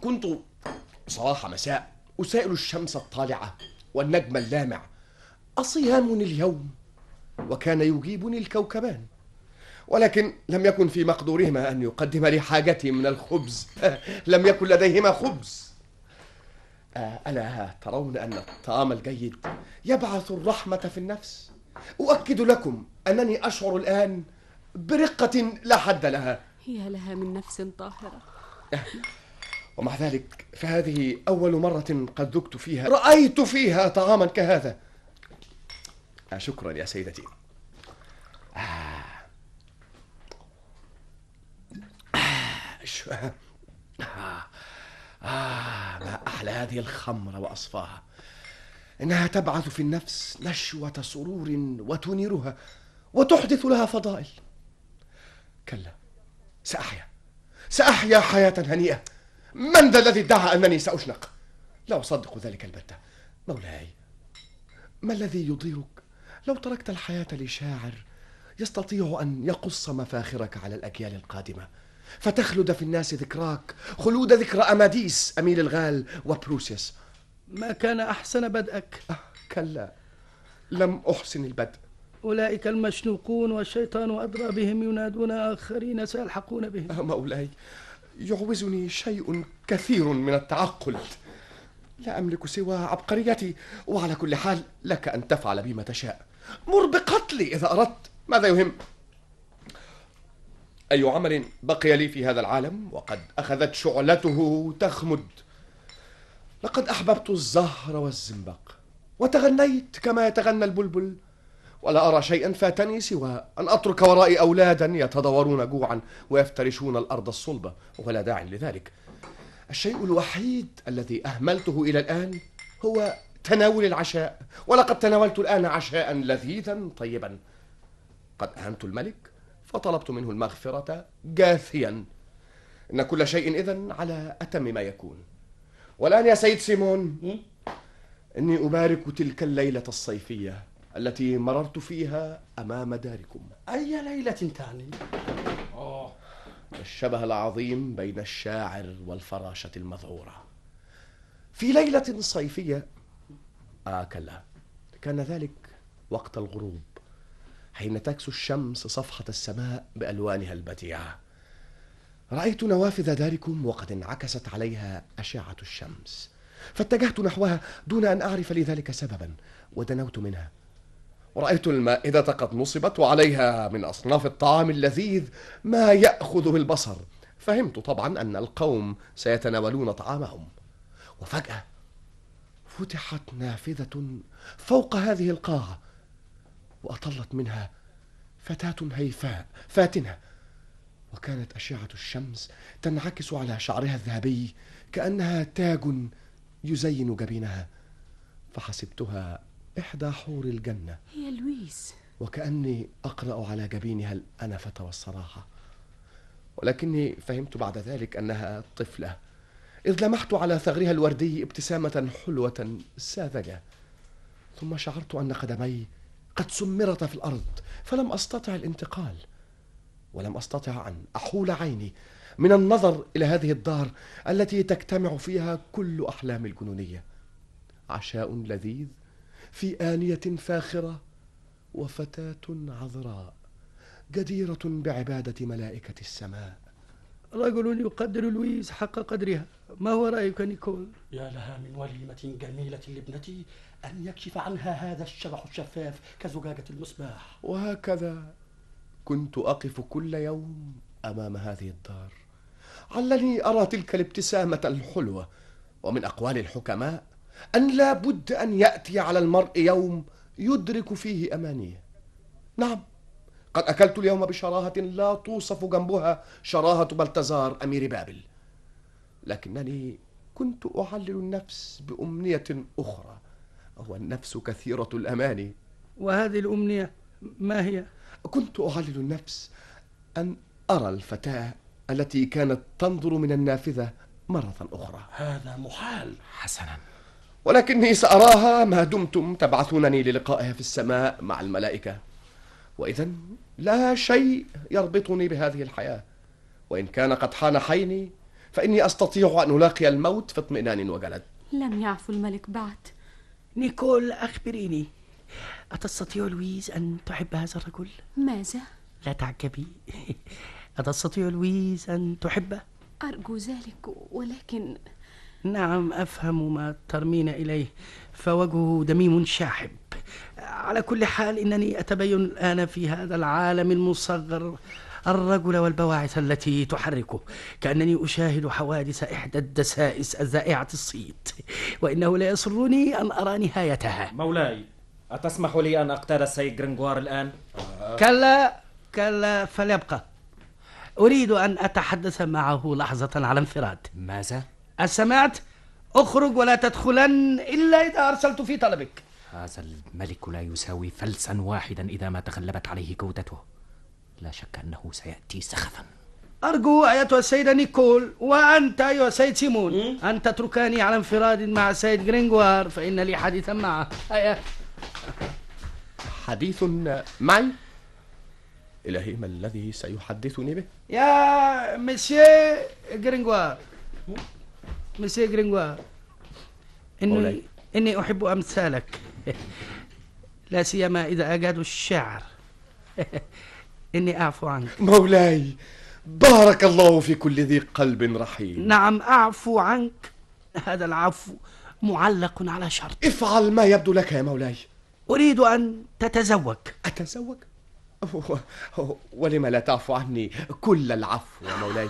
كنت صباح مساء أسائل الشمس الطالعة والنجم اللامع أصيام اليوم وكان يجيبني الكوكبان. ولكن لم يكن في مقدورهما أن يقدم لي حاجتي من الخبز. (laughs) لم يكن لديهما خبز. آه، ألا ترون أن الطعام الجيد يبعث الرحمة في النفس؟ أؤكد لكم أنني أشعر الآن برقة لا حد لها. يا لها من نفس طاهرة. (laughs) ومع ذلك فهذه أول مرة قد ذقت فيها. رأيت فيها طعاما كهذا. شكرا يا سيدتي. آه. آه. آه. آه ما أحلى هذه الخمر وأصفاها. إنها تبعث في النفس نشوة سرور وتنيرها وتحدث لها فضائل. كلا سأحيا. سأحيا حياة هنيئة. من ذا الذي ادعى أنني سأشنق؟ لا أصدق ذلك البتة. مولاي ما الذي يضيرك؟ لو تركت الحياة لشاعر يستطيع أن يقص مفاخرك على الأجيال القادمة. فتخلد في الناس ذكراك خلود ذكرى أماديس أميل الغال وبروسيوس ما كان أحسن بدءك؟ آه كلا. لم أحسن البدء. أولئك المشنوقون والشيطان أدرى بهم ينادون آخرين سيلحقون بهم. آه مولاي يعوزني شيء كثير من التعقل. لا أملك سوى عبقريتي وعلى كل حال لك أن تفعل بي ما تشاء. مر بقتلي إذا أردت. ماذا يهم؟ أي عمل بقي لي في هذا العالم وقد أخذت شعلته تخمد. لقد أحببت الزهر والزنبق وتغنيت كما يتغنى البلبل. ولا أرى شيئا فاتني سوى أن أترك ورائي أولادا يتضورون جوعا ويفترشون الأرض الصلبة ولا داعي لذلك. الشيء الوحيد الذي أهملته إلى الآن هو تناول العشاء ولقد تناولت الآن عشاء لذيذا طيبا. قد أهنت الملك فطلبت منه المغفرة جاثيا. إن كل شيء إذن على أتم ما يكون. والآن يا سيد سيمون إني أبارك تلك الليلة الصيفية التي مررت فيها أمام داركم. أي ليلة تعني؟ الشبه العظيم بين الشاعر والفراشة المذعورة. في ليلة صيفية آه كلا كان ذلك وقت الغروب حين تكسو الشمس صفحة السماء بألوانها البديعة. رأيت نوافذ داركم وقد انعكست عليها أشعة الشمس. فاتجهت نحوها دون أن أعرف لذلك سببا ودنوت منها. ورأيت المائدة قد نصبت وعليها من أصناف الطعام اللذيذ ما يأخذ بالبصر. فهمت طبعا أن القوم سيتناولون طعامهم. وفجأة فتحت نافذة فوق هذه القاعة وأطلت منها فتاة هيفاء فاتنة. وكانت أشعة الشمس تنعكس على شعرها الذهبي كأنها تاج يزين جبينها. فحسبتها إحدى حور الجنة. هي لويس. وكأني أقرأ على جبينها الأنفة والصراحة ولكني فهمت بعد ذلك أنها طفلة. إذ لمحت على ثغرها الوردي ابتسامة حلوة ساذجة ثم شعرت أن قدمي قد سمرت في الأرض فلم أستطع الانتقال ولم أستطع أن أحول عيني. من النظر إلى هذه الدار التي تجتمع فيها كل أحلام الجنونية عشاء لذيذ في آنية فاخرة وفتاة عذراء جديرة بعبادة ملائكة السماء. رجل يقدر لويس حق قدرها. ما هو رأيك نيكول؟ يا لها من وليمة جميلة لابنتي أن يكشف عنها هذا الشبح الشفاف كزجاجة المصباح. وهكذا كنت أقف كل يوم أمام هذه الدار. علني أرى تلك الابتسامة الحلوة ومن أقوال الحكماء أن لا بد أن يأتي على المرء يوم يدرك فيه أمانيه. نعم قد أكلت اليوم بشراهة لا توصف جنبها شراهة بلتزار أمير بابل. لكنني كنت أعلل النفس بأمنية أخرى والنفس كثيرة الأماني وهذه الأمنية ما هي؟ كنت أعلل النفس أن أرى الفتاة التي كانت تنظر من النافذة مرة أخرى. هذا محال. حسنا. ولكني سأراها ما دمتم تبعثونني للقائها في السماء مع الملائكة. وإذا لا شيء يربطني بهذه الحياة وإن كان قد حان حيني فإني أستطيع أن ألاقي الموت في اطمئنان وجلد لم يعف الملك بعد نيكول أخبريني أتستطيع لويز أن تحب هذا الرجل؟ ماذا؟ لا تعجبي أتستطيع لويز أن تحبه؟ أرجو ذلك ولكن نعم أفهم ما ترمين إليه فوجهه دميم شاحب على كل حال إنني أتبين الآن في هذا العالم المصغر الرجل والبواعث التي تحركه كأنني أشاهد حوادث إحدى الدسائس الذائعة الصيت وإنه لا يسرني أن أرى نهايتها مولاي أتسمح لي أن أقتاد السيد جرينغوار الآن؟ كلا كلا فليبقى أريد أن أتحدث معه لحظة على انفراد ماذا؟ أسمعت؟ أخرج ولا تدخلن إلا إذا أرسلت في طلبك. هذا الملك لا يساوي فلسا واحدا إذا ما تغلبت عليه جودته لا شك أنه سيأتي سخفا. أرجو أيتها السيدة نيكول وأنت أيها السيد سيمون أن تتركاني على انفراد مع السيد جرينغوار فإن لي حديثا معه. هيا حديث معي؟ إلهي ما الذي سيحدثني به؟ يا مسيو جرينغوار مسيو جرينغوار إني مولاي. إني أحب أمثالك. لا سيما إذا أجادوا الشعر. إني أعفو عنك. مولاي بارك الله في كل ذي قلب رحيم. نعم أعفو عنك. هذا العفو معلق على شرط. افعل ما يبدو لك يا مولاي. أريد أن تتزوج. أتزوج؟ ولم لا تعفو عني كل العفو يا مولاي.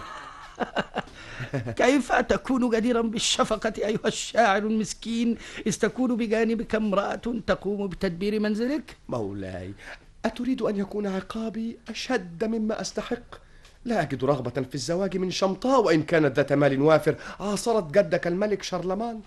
(laughs) كيف تكون جديرا بالشفقة أيها الشاعر المسكين؟ إذ تكون بجانبك امرأة تقوم بتدبير منزلك؟ مولاي أتريد أن يكون عقابي أشد مما أستحق. لا أجد رغبة في الزواج من شمطاء وإن كانت ذات مال وافر عاصرت جدك الملك شارلمان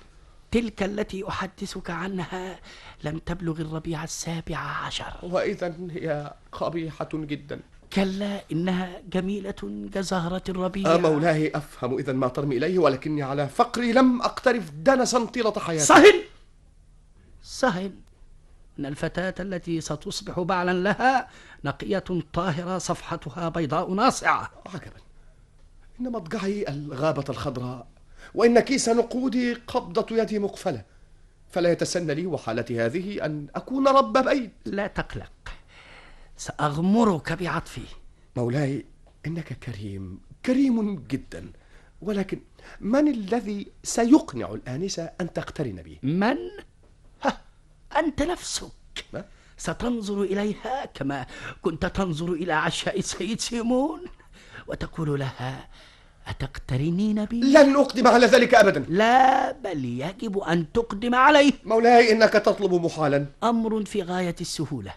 تلك التي أحدثك عنها لم تبلغ الربيع السابع عشر. وإذا هي قبيحة جدا. كلا إنها جميلة كزهرة الربيع آه مولاي أفهم إذا ما ترمي إليه ولكني على فقري لم أقترف دنسا طيلة حياتي. سهل! سهل! إن الفتاة التي ستصبح بعلا لها نقية طاهرة صفحتها بيضاء ناصعة. عجبا. إن مضجعي الغابة الخضراء وإن كيس نقودي قبضة يدي مقفلة فلا يتسنى لي وحالتي هذه أن أكون رب بيت. لا تقلق. سأغمرك بعطفي. مولاي إنك كريم كريم جدا. ولكن من الذي سيقنع الآنسة أن تقترن بي؟ من؟ ها. أنت نفسك. ما؟ ستنظر إليها كما كنت تنظر إلى عشاء السيد سيمون وتقول لها أتقترنين بي؟ لن أقدم على ذلك أبدا. لا بل يجب أن تقدم عليه. مولاي إنك تطلب محالا. أمر في غاية السهولة.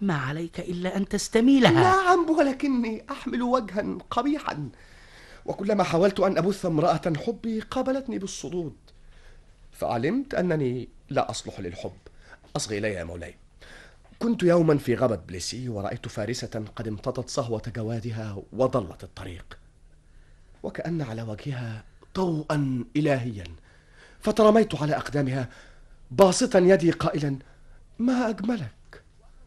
ما عليك إلا أن تستميلها نعم ولكني أحمل وجها قبيحا. وكلما حاولت أن أبث امرأة حبي قابلتني بالصدود. فعلمت أنني لا أصلح للحب. أصغي إلي يا مولاي. كنت يوما في غابة بليسي ورأيت فارسة قد امتطت صهوة جوادها وضلت الطريق. وكأن على وجهها ضوءا إلهيا. فترميت على أقدامها باسطا يدي قائلا ما أجملك؟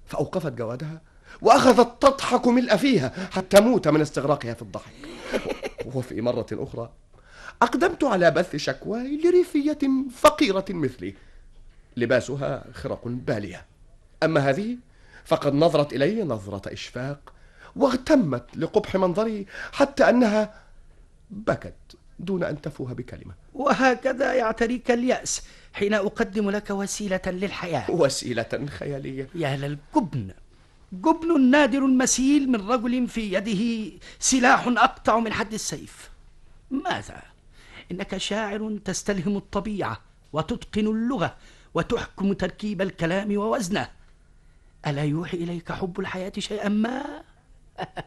فأوقفت جوادها وأخذت تضحك ملء فيها حتى موت من استغراقها في الضحك. (laughs) وفي مرة أخرى أقدمت على بث شكواي لريفية فقيرة مثلي. لباسها خرق بالية. أما هذه فقد نظرت إلي نظرة إشفاق واغتمت لقبح منظري حتى أنها بكت دون أن تفوه بكلمة. وهكذا يعتريك اليأس. حين أقدم لك وسيلة للحياة. وسيلة خيالية. يا للجبن جبن نادر مسيل من رجل في يده سلاح أقطع من حد السيف. ماذا؟ إنك شاعر تستلهم الطبيعة وتتقن اللغة وتحكم تركيب الكلام ووزنه. ألا يوحي إليك حب الحياة شيئا ما؟ (laughs)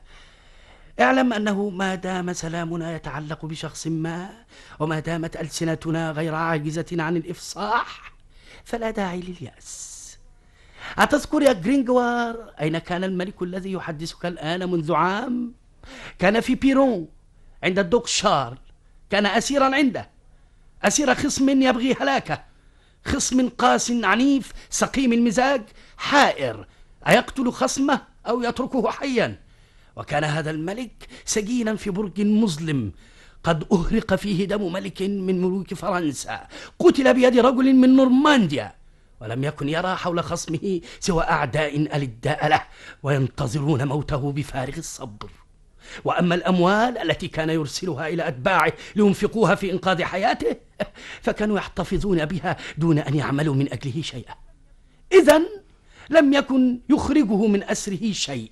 اعلم أنه ما دام سلامنا يتعلق بشخص ما وما دامت ألسنتنا غير عاجزة عن الإفصاح فلا داعي لليأس. أتذكر يا جرينجوار أين كان الملك الذي يحدثك الآن منذ عام؟ كان في بيرون عند الدوك شارل. كان أسيرا عنده. أسير خصم يبغي هلاكة. خصم قاس عنيف سقيم المزاج حائر. أيقتل خصمه أو يتركه حيا؟ وكان هذا الملك سجينا في برج مظلم. قد أهرق فيه دم ملك من ملوك فرنسا. قتل بيد رجل من نورمانديا. ولم يكن يرى حول خصمه سوى أعداء ألداء له وينتظرون موته بفارغ الصبر. وأما الأموال التي كان يرسلها إلى أتباعه لينفقوها في إنقاذ حياته فكانوا يحتفظون بها دون أن يعملوا من أجله شيئا. إذا لم يكن يخرجه من أسره شيء.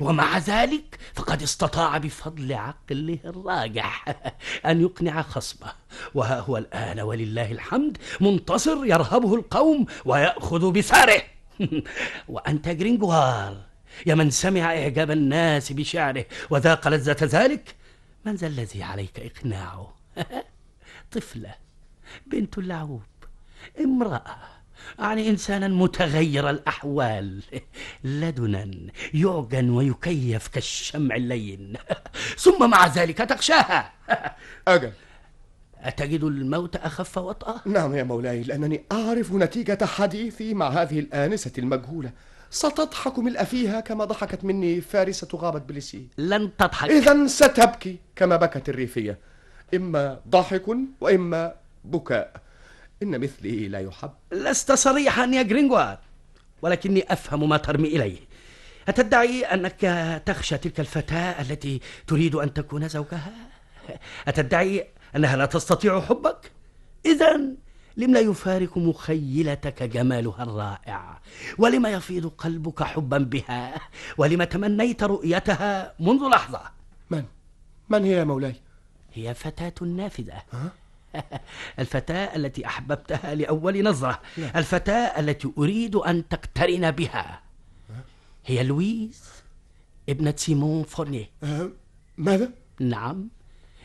ومع ذلك فقد استطاع بفضل عقله الراجح (laughs) أن يقنع خصمه. وها هو الآن ولله الحمد منتصر يرهبه القوم ويأخذ بثاره (laughs) وأنت جرينجوار يا من سمع إعجاب الناس بشعره وذاق لذة ذلك من ذا الذي عليك إقناعه؟ (laughs) طفلة بنت اللعوب امرأة. يعني إنسانا متغير الأحوال. (laughs) لدنا يعجن ويكيف كالشمع اللين. (laughs) ثم مع ذلك تخشاها. (laughs) أجل. أتجد الموت أخف وطأة؟ نعم يا مولاي لأنني أعرف نتيجة حديثي مع هذه الآنسة المجهولة. ستضحك ملء فيها كما ضحكت مني فارسة غابة بليسي. لن تضحك. إذا ستبكي كما بكت الريفية. إما ضحك وإما بكاء. إن مثلي لا يحب لست صريحا يا جرينغوار ولكني أفهم ما ترمي إليه أتدعي أنك تخشى تلك الفتاة التي تريد أن تكون زوجها؟ أتدعي أنها لا تستطيع حبك؟ إذا لم لا يفارق مخيلتك جمالها الرائع ولم يفيض قلبك حبا بها ولم تمنيت رؤيتها منذ لحظة من؟ من هي يا مولاي؟ هي فتاة نافذة (laughs) الفتاة التي أحببتها لأول نظرة. الفتاة التي أريد أن تقترن بها. هي لويز ابنة سيمون فورنيه. أه ماذا؟ نعم.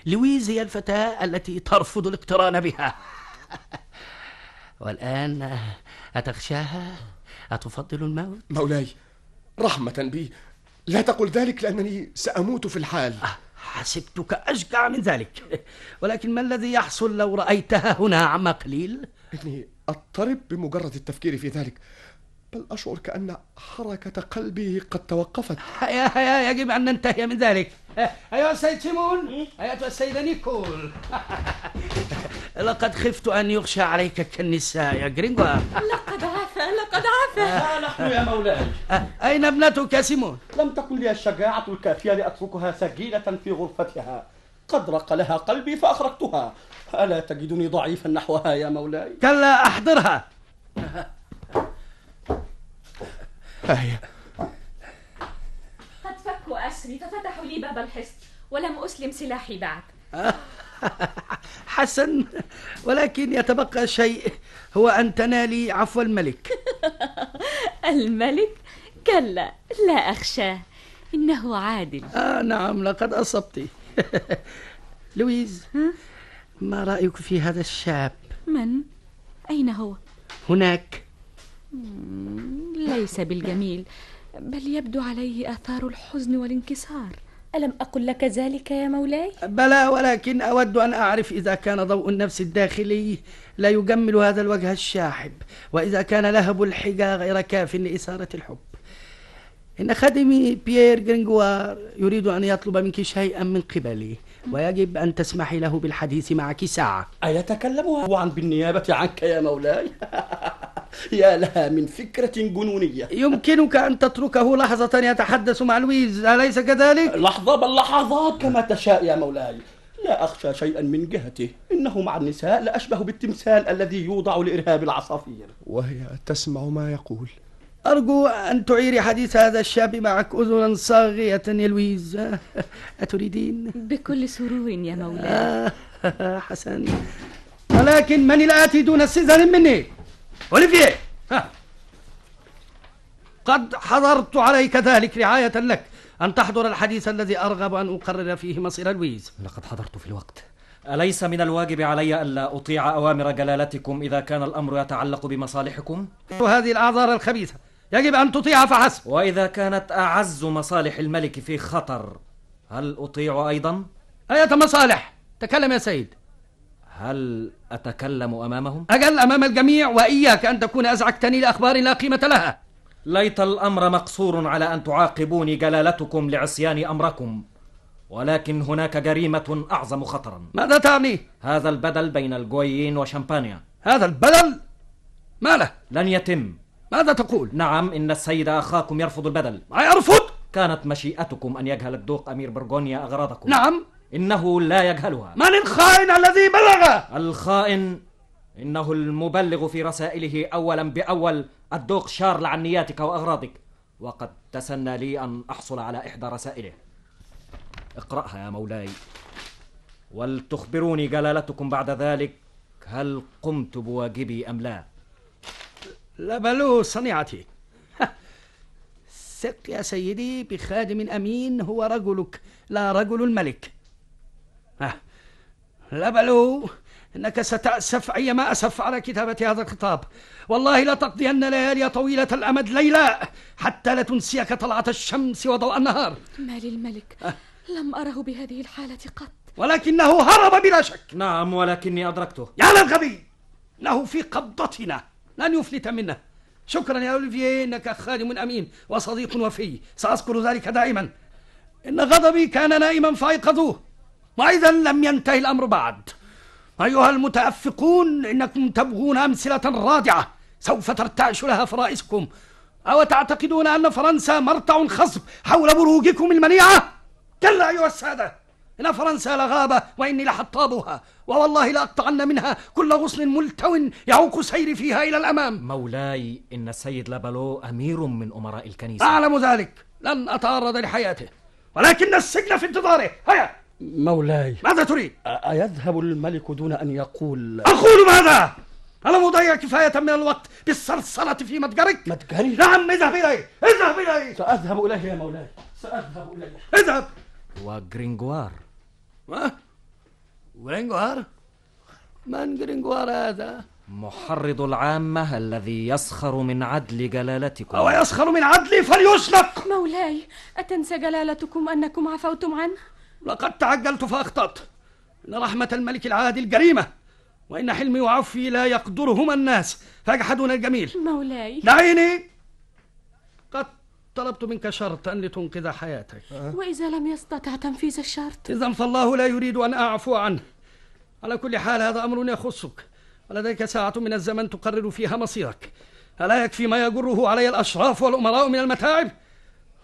لويز هي الفتاة التي ترفض الاقتران بها. (laughs) والآن أتخشاها؟ أتفضل الموت؟ مولاي رحمة بي. لا تقل ذلك لأنني سأموت في الحال. حسبتك أشجع من ذلك. ولكن ما الذي يحصل لو رأيتها هنا عم قليل؟ إني أضطرب بمجرد التفكير في ذلك بل أشعر كأن حركة قلبي قد توقفت. هيا هيا يجب أن ننتهي من ذلك. أيها السيد سيمون أيتها السيدة نيكول. (laughs) لقد خفت أن يغشى عليك كالنساء. يا جرينغوار لقد عفا لقد عفا نحن يا مولاي. أين ابنتك يا سيمون؟ لم تكن لي الشجاعة الكافية لأتركها سجينة في غرفتها. قد رق لها قلبي فأخرجتها. ألا تجدني ضعيفا نحوها يا مولاي؟ كلا أحضرها. هيا. قد فكوا أسري ففتحوا لي باب الحصن ولم أسلم سلاحي بعد. (laughs) حسن ولكن يتبقى شيء هو أن تنالي عفو الملك. (laughs) الملك؟ كلا لا أخشاه إنه عادل. آه نعم لقد أصبت. (laughs) لويز ما رأيك في هذا الشاب؟ من؟ أين هو؟ هناك. ليس بالجميل بل يبدو عليه آثار الحزن والانكسار. ألم أقل لك ذلك يا مولاي؟ بلى ولكن أود أن أعرف إذا كان ضوء النفس الداخلي لا يجمل هذا الوجه الشاحب وإذا كان لهب الحجى غير كاف لإثارة الحب إن خادمي بيير جرينجوار يريد أن يطلب منك شيئا من قبلي ويجب أن تسمحي له بالحديث معك ساعة. أيتكلم هو عن بالنيابة عنك يا مولاي؟ (laughs) يا لها من فكرة جنونية. يمكنك أن تتركه لحظة يتحدث مع لويز أليس كذلك؟ لحظة بل لحظات كما تشاء يا مولاي. لا أخشى شيئا من جهته إنه مع النساء لأشبه بالتمثال الذي يوضع لإرهاب العصافير. وهي تسمع ما يقول. أرجو أن تعيري حديث هذا الشاب معك أذنا صاغية يا لويز. (laughs) أتريدين؟ بكل سرور يا مولاي. آه (laughs) حسن. ولكن من الآتي دون استئذان مني؟ أوليفيه ها. (laughs) قد حضرت عليك ذلك رعاية لك أن تحضر الحديث الذي أرغب أن أقرر فيه مصير لويز. لقد حضرت في الوقت. أليس من الواجب علي ألا أطيع أوامر جلالتكم إذا كان الأمر يتعلق بمصالحكم؟ وهذه الأعذار الخبيثة. يجب أن تطيع فحسب وإذا كانت أعز مصالح الملك في خطر هل أطيع أيضا؟ أية مصالح تكلم يا سيد هل أتكلم أمامهم؟ أجل أمام الجميع وإياك أن تكون أزعجتني لأخبار لا قيمة لها ليت الأمر مقصور على أن تعاقبوني جلالتكم لعصيان أمركم ولكن هناك جريمة أعظم خطرا ماذا تعني؟ هذا البدل بين الجويين وشامبانيا هذا البدل؟ ما له؟ لن يتم ماذا تقول؟ نعم إن السيد أخاكم يرفض البدل. ما يرفض؟ كانت مشيئتكم أن يجهل الدوق أمير برغونيا أغراضكم. نعم. إنه لا يجهلها. من الخائن الذي بلغ؟ الخائن إنه المبلغ في رسائله أولا بأول الدوق شارل عن نياتك وأغراضك. وقد تسنى لي أن أحصل على إحدى رسائله. اقرأها يا مولاي. ولتخبروني جلالتكم بعد ذلك هل قمت بواجبي أم لا؟ لبلو صنيعتي. ثق يا سيدي بخادم أمين هو رجلك لا رجل الملك. ها. لبلو إنك ستأسف أيما أسف على كتابة هذا الخطاب. والله لتقضين ليالي طويلة الأمد ليلا حتى لا تنسيك طلعة الشمس وضوء النهار. ما للملك لم أره بهذه الحالة قط. ولكنه هرب بلا شك. نعم ولكني أدركته. يا للغبي إنه في قبضتنا. لن يفلت منا. شكرا يا أوليفيه إنك خادم أمين وصديق وفي. سأذكر ذلك دائما. إن غضبي كان نائما فأيقظوه. وإذا لم ينتهي الأمر بعد. أيها المتأفقون إنكم تبغون أمثلة رادعة. سوف ترتعش لها فرائسكم. أو تعتقدون أن فرنسا مرتع خصب حول بروجكم المنيعة؟ كلا أيها السادة. إن فرنسا لغابة وإني لحطابها ووالله لأقطعن منها. كل غصن ملتو يعوق سيري فيها إلى الأمام. مولاي إن السيد لابالو أمير من أمراء الكنيسة. أعلم ذلك. لن أتعرض لحياته. ولكن السجن في انتظاره. هيا. مولاي. ماذا تريد؟ أيذهب الملك دون أن يقول. أقول ماذا؟ ألم أضيع كفاية من الوقت بالثرثرة في متجرك؟ متجري؟ نعم اذهب إليه اذهب إليه سأذهب إليه يا مولاي. سأذهب إليه. اذهب. وجرينجوار ما؟ جرينجوار؟ من جرينجوار هذا؟ محرض العامة الذي يسخر من عدل جلالتكم أو يسخر من عدلي فليشنق مولاي أتنسى جلالتكم أنكم عفوتم عنه؟ لقد تعجلت فأخطأت إن رحمة الملك العادل جريمة وإن حلمي وعفوي لا يقدرهما الناس فيجحدون الجميل مولاي دعيني طلبت منك شرطا لتنقذ حياتك. وإذا لم يستطع تنفيذ الشرط؟ إذا فالله لا يريد أن أعفو عنه. على كل حال هذا أمر يخصك. ولديك ساعة من الزمن تقرر فيها مصيرك. ألا يكفي ما يجره علي الأشراف والأمراء من المتاعب؟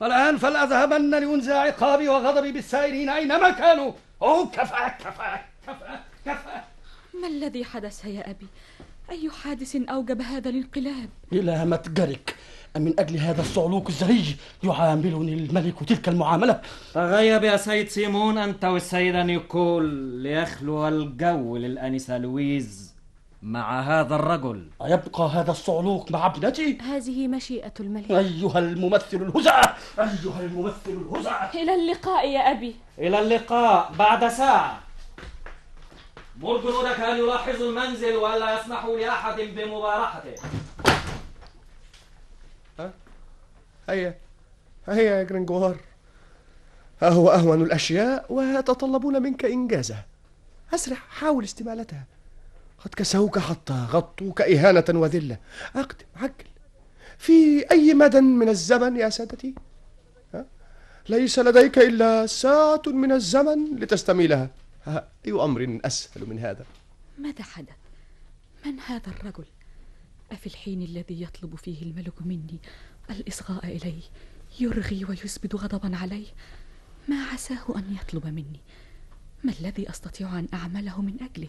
والآن فلأذهبن لأنزل عقابي وغضبي بالثائرين أينما كانوا. أوه كفى كفى كفى كفى. ما الذي حدث يا أبي؟ أي حادث أوجب هذا الانقلاب؟ إلى متجرك. من أجل هذا الصعلوك الزهيج يعاملني الملك تلك المعاملة. تغيب يا سيد سيمون أنت والسيدة نيكول ليخلو الجو للأنسة لويز مع هذا الرجل. أيبقى هذا الصعلوك مع ابنتي؟ هذه مشيئة الملك. أيها الممثل الهزع أيها الممثل الهزع إلى اللقاء يا أبي. إلى اللقاء بعد ساعة. مر جنودك أن يلاحظوا المنزل ولا يسمحوا لأحد بمبارحته. هيا هيا يا جرينجوار. ها هو أهون الأشياء ويتطلبون منك إنجازها أسرع حاول استمالتها. قد كسوك حتى غطوك إهانة وذلة. أقدم عجل في أي مدى من الزمن يا سادتي؟ ها؟ ليس لديك إلا ساعة من الزمن لتستميلها. ها، أي أمر أسهل من هذا؟ ماذا حدث؟ من هذا الرجل؟ أفي الحين الذي يطلب فيه الملك مني الإصغاء إليه يرغي ويسبد غضبا عليه ما عساه أن يطلب مني؟ ما الذي أستطيع أن أعمله من أجله؟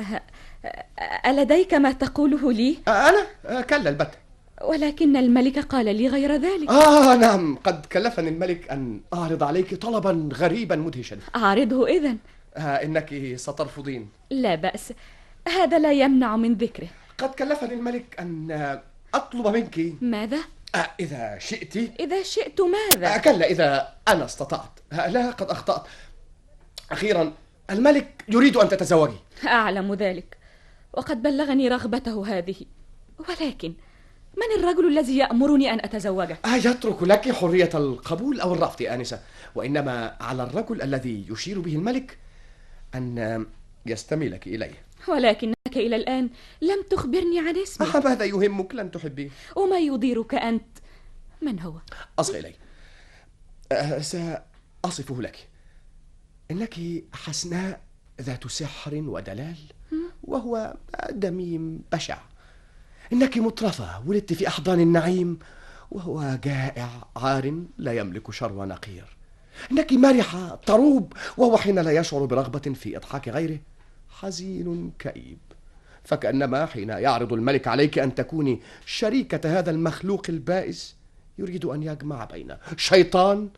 أه... أه... ألديك ما تقوله لي؟ أنا؟ آه، كلا البتة ولكن الملك قال لي غير ذلك. آه نعم. قد كلفني الملك أن أعرض عليك طلبا غريبا مدهشا. أعرضه إذن؟ ها إنك سترفضين. لا بأس. هذا لا يمنع من ذكره. قد كلفني الملك أن أطلب منك ماذا؟ إذا شئت. إذا شئت ماذا؟ كلا إذا أنا استطعت. لا قد أخطأت. أخيرا الملك يريد أن تتزوجي أعلم ذلك. وقد بلغني رغبته هذه. ولكن من الرجل الذي يأمرني أن أتزوجه؟ آه، يترك لك حرية القبول أو الرفض يا آنسة. وإنما على الرجل الذي يشير به الملك أن يستميلك إليه. ولكنك إلى الآن لم تخبرني عن اسمه آه، ماذا يهمك؟ لن تحبيه. وما يضيرك أنت؟ من هو؟ أصغي إلي. آه، سأصفه لك. إنك حسناء ذات سحر ودلال وهو دميم بشع. إنك مطرفة ولدت في أحضان النعيم وهو جائع عار لا يملك شر نقير. إنك مرحة تروب وهو حين لا يشعر برغبة في إضحاك غيره حزين كئيب. فكأنما حين يعرض الملك عليك أن تكوني شريكة هذا المخلوق البائس يريد أن يجمع بين شيطان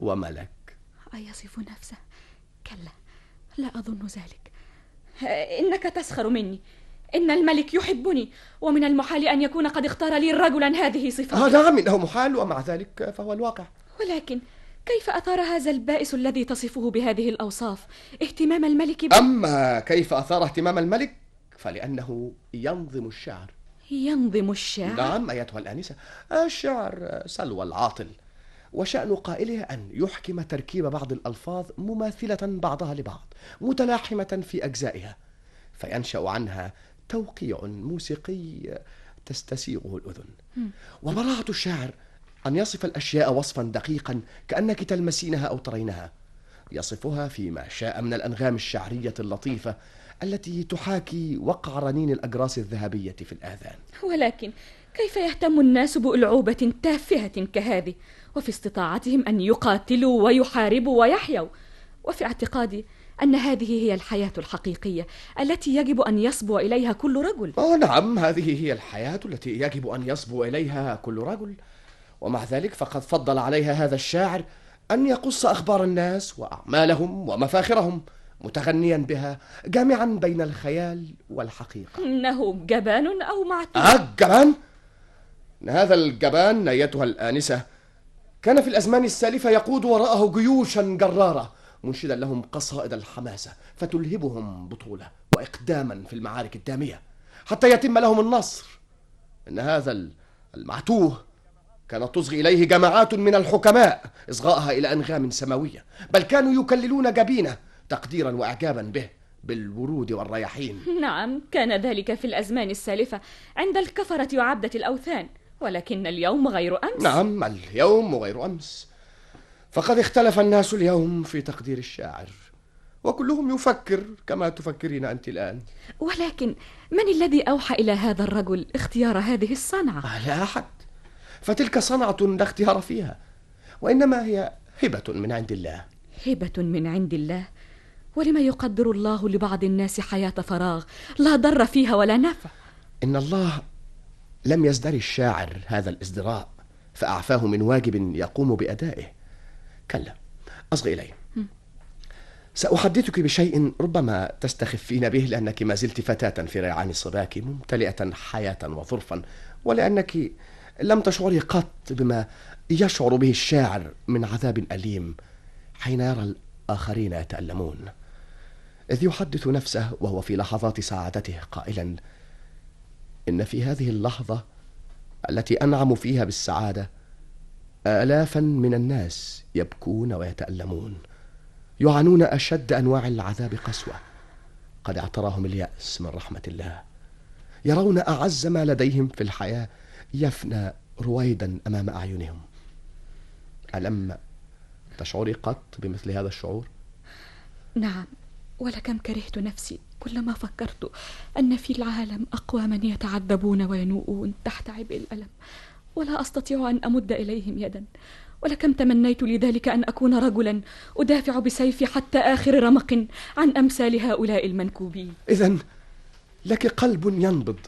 وملك. أيصف نفسه؟ كلا لا أظن ذلك. إنك تسخر مني. إن الملك يحبني ومن المحال أن يكون قد اختار لي رجلا هذه آه صفاته. نعم إنه محال ومع ذلك فهو الواقع. ولكن كيف أثار هذا البائس الذي تصفه بهذه الأوصاف اهتمام الملك به أما كيف أثار اهتمام الملك فلأنه ينظم الشعر. ينظم الشعر. نعم أيتها الآنسة. الشعر سلوى العاطل وشأن قائله أن يحكم تركيب بعض الألفاظ مماثلة بعضها لبعض متلاحمة في أجزائها فينشأ عنها توقيع موسيقي تستسيغه الأذن. وبراعة الشاعر أن يصف الأشياء وصفا دقيقا كأنك تلمسينها أو ترينها. يصفها فيما شاء من الأنغام الشعرية اللطيفة التي تحاكي وقع رنين الأجراس الذهبية في الآذان. ولكن كيف يهتم الناس بألعوبة تافهة كهذه؟ وفي استطاعتهم أن يقاتلوا ويحاربوا ويحيوا. وفي اعتقادي أن هذه هي الحياة الحقيقية التي يجب أن يصبو إليها كل رجل. آه نعم هذه هي الحياة التي يجب أن يصبو إليها كل رجل. ومع ذلك فقد فضل عليها هذا الشاعر أن يقص أخبار الناس وأعمالهم ومفاخرهم. متغنيا بها جامعا بين الخيال والحقيقة. إنه جبان أو معتوه. آه الجبان إن هذا الجبان أيتها الآنسة كان في الأزمان السالفة يقود وراءه جيوشا جرارة منشدا لهم قصائد الحماسة فتلهبهم بطولة وإقداما في المعارك الدامية حتى يتم لهم النصر. إن هذا المعتوه كانت تصغي إليه جماعات من الحكماء إصغاءها إلى أنغام سماوية بل كانوا يكللون جبينة تقديرا وإعجابا به بالورود والرياحين. (laughs) نعم كان ذلك في الأزمان السالفة عند الكفرة وعبدة الأوثان ولكن اليوم غير أمس. نعم اليوم وغير أمس. فقد اختلف الناس اليوم في تقدير الشاعر وكلهم يفكر كما تفكرين أنت الآن. ولكن من الذي أوحى إلى هذا الرجل اختيار هذه الصنعة؟ لا أحد. فتلك صنعة لا اختيار فيها وإنما هي هبة من عند الله. هبة من عند الله. ولما يقدر الله لبعض الناس حياة فراغ لا ضر فيها ولا نفع. إن الله لم يزدر الشاعر هذا الازدراء فأعفاه من واجب يقوم بأدائه. كلا أصغي إلي. سأحدثك بشيء ربما تستخفين به لأنك ما زلت فتاة في ريعان صباك ممتلئة حياة وظرفا ولأنك لم تشعري قط بما يشعر به الشاعر من عذاب أليم حين يرى الآخرين يتألمون. إذ يحدث نفسه وهو في لحظات سعادته قائلا إن في هذه اللحظة التي أنعم فيها بالسعادة آلافا من الناس يبكون ويتألمون يعانون أشد أنواع العذاب قسوة قد اعتراهم اليأس من رحمة الله يرون أعز ما لديهم في الحياة يفنى رويدا أمام أعينهم ألم تشعري قط بمثل هذا الشعور؟ نعم ولكم كرهت نفسي كلما فكرت أن في العالم أقواما يتعذبون وينوءون تحت عبء الألم. ولا أستطيع أن أمد إليهم يدا. ولكم تمنيت لذلك أن أكون رجلا أدافع بسيفي حتى آخر رمق عن أمثال هؤلاء المنكوبين. إذا لك قلب ينبض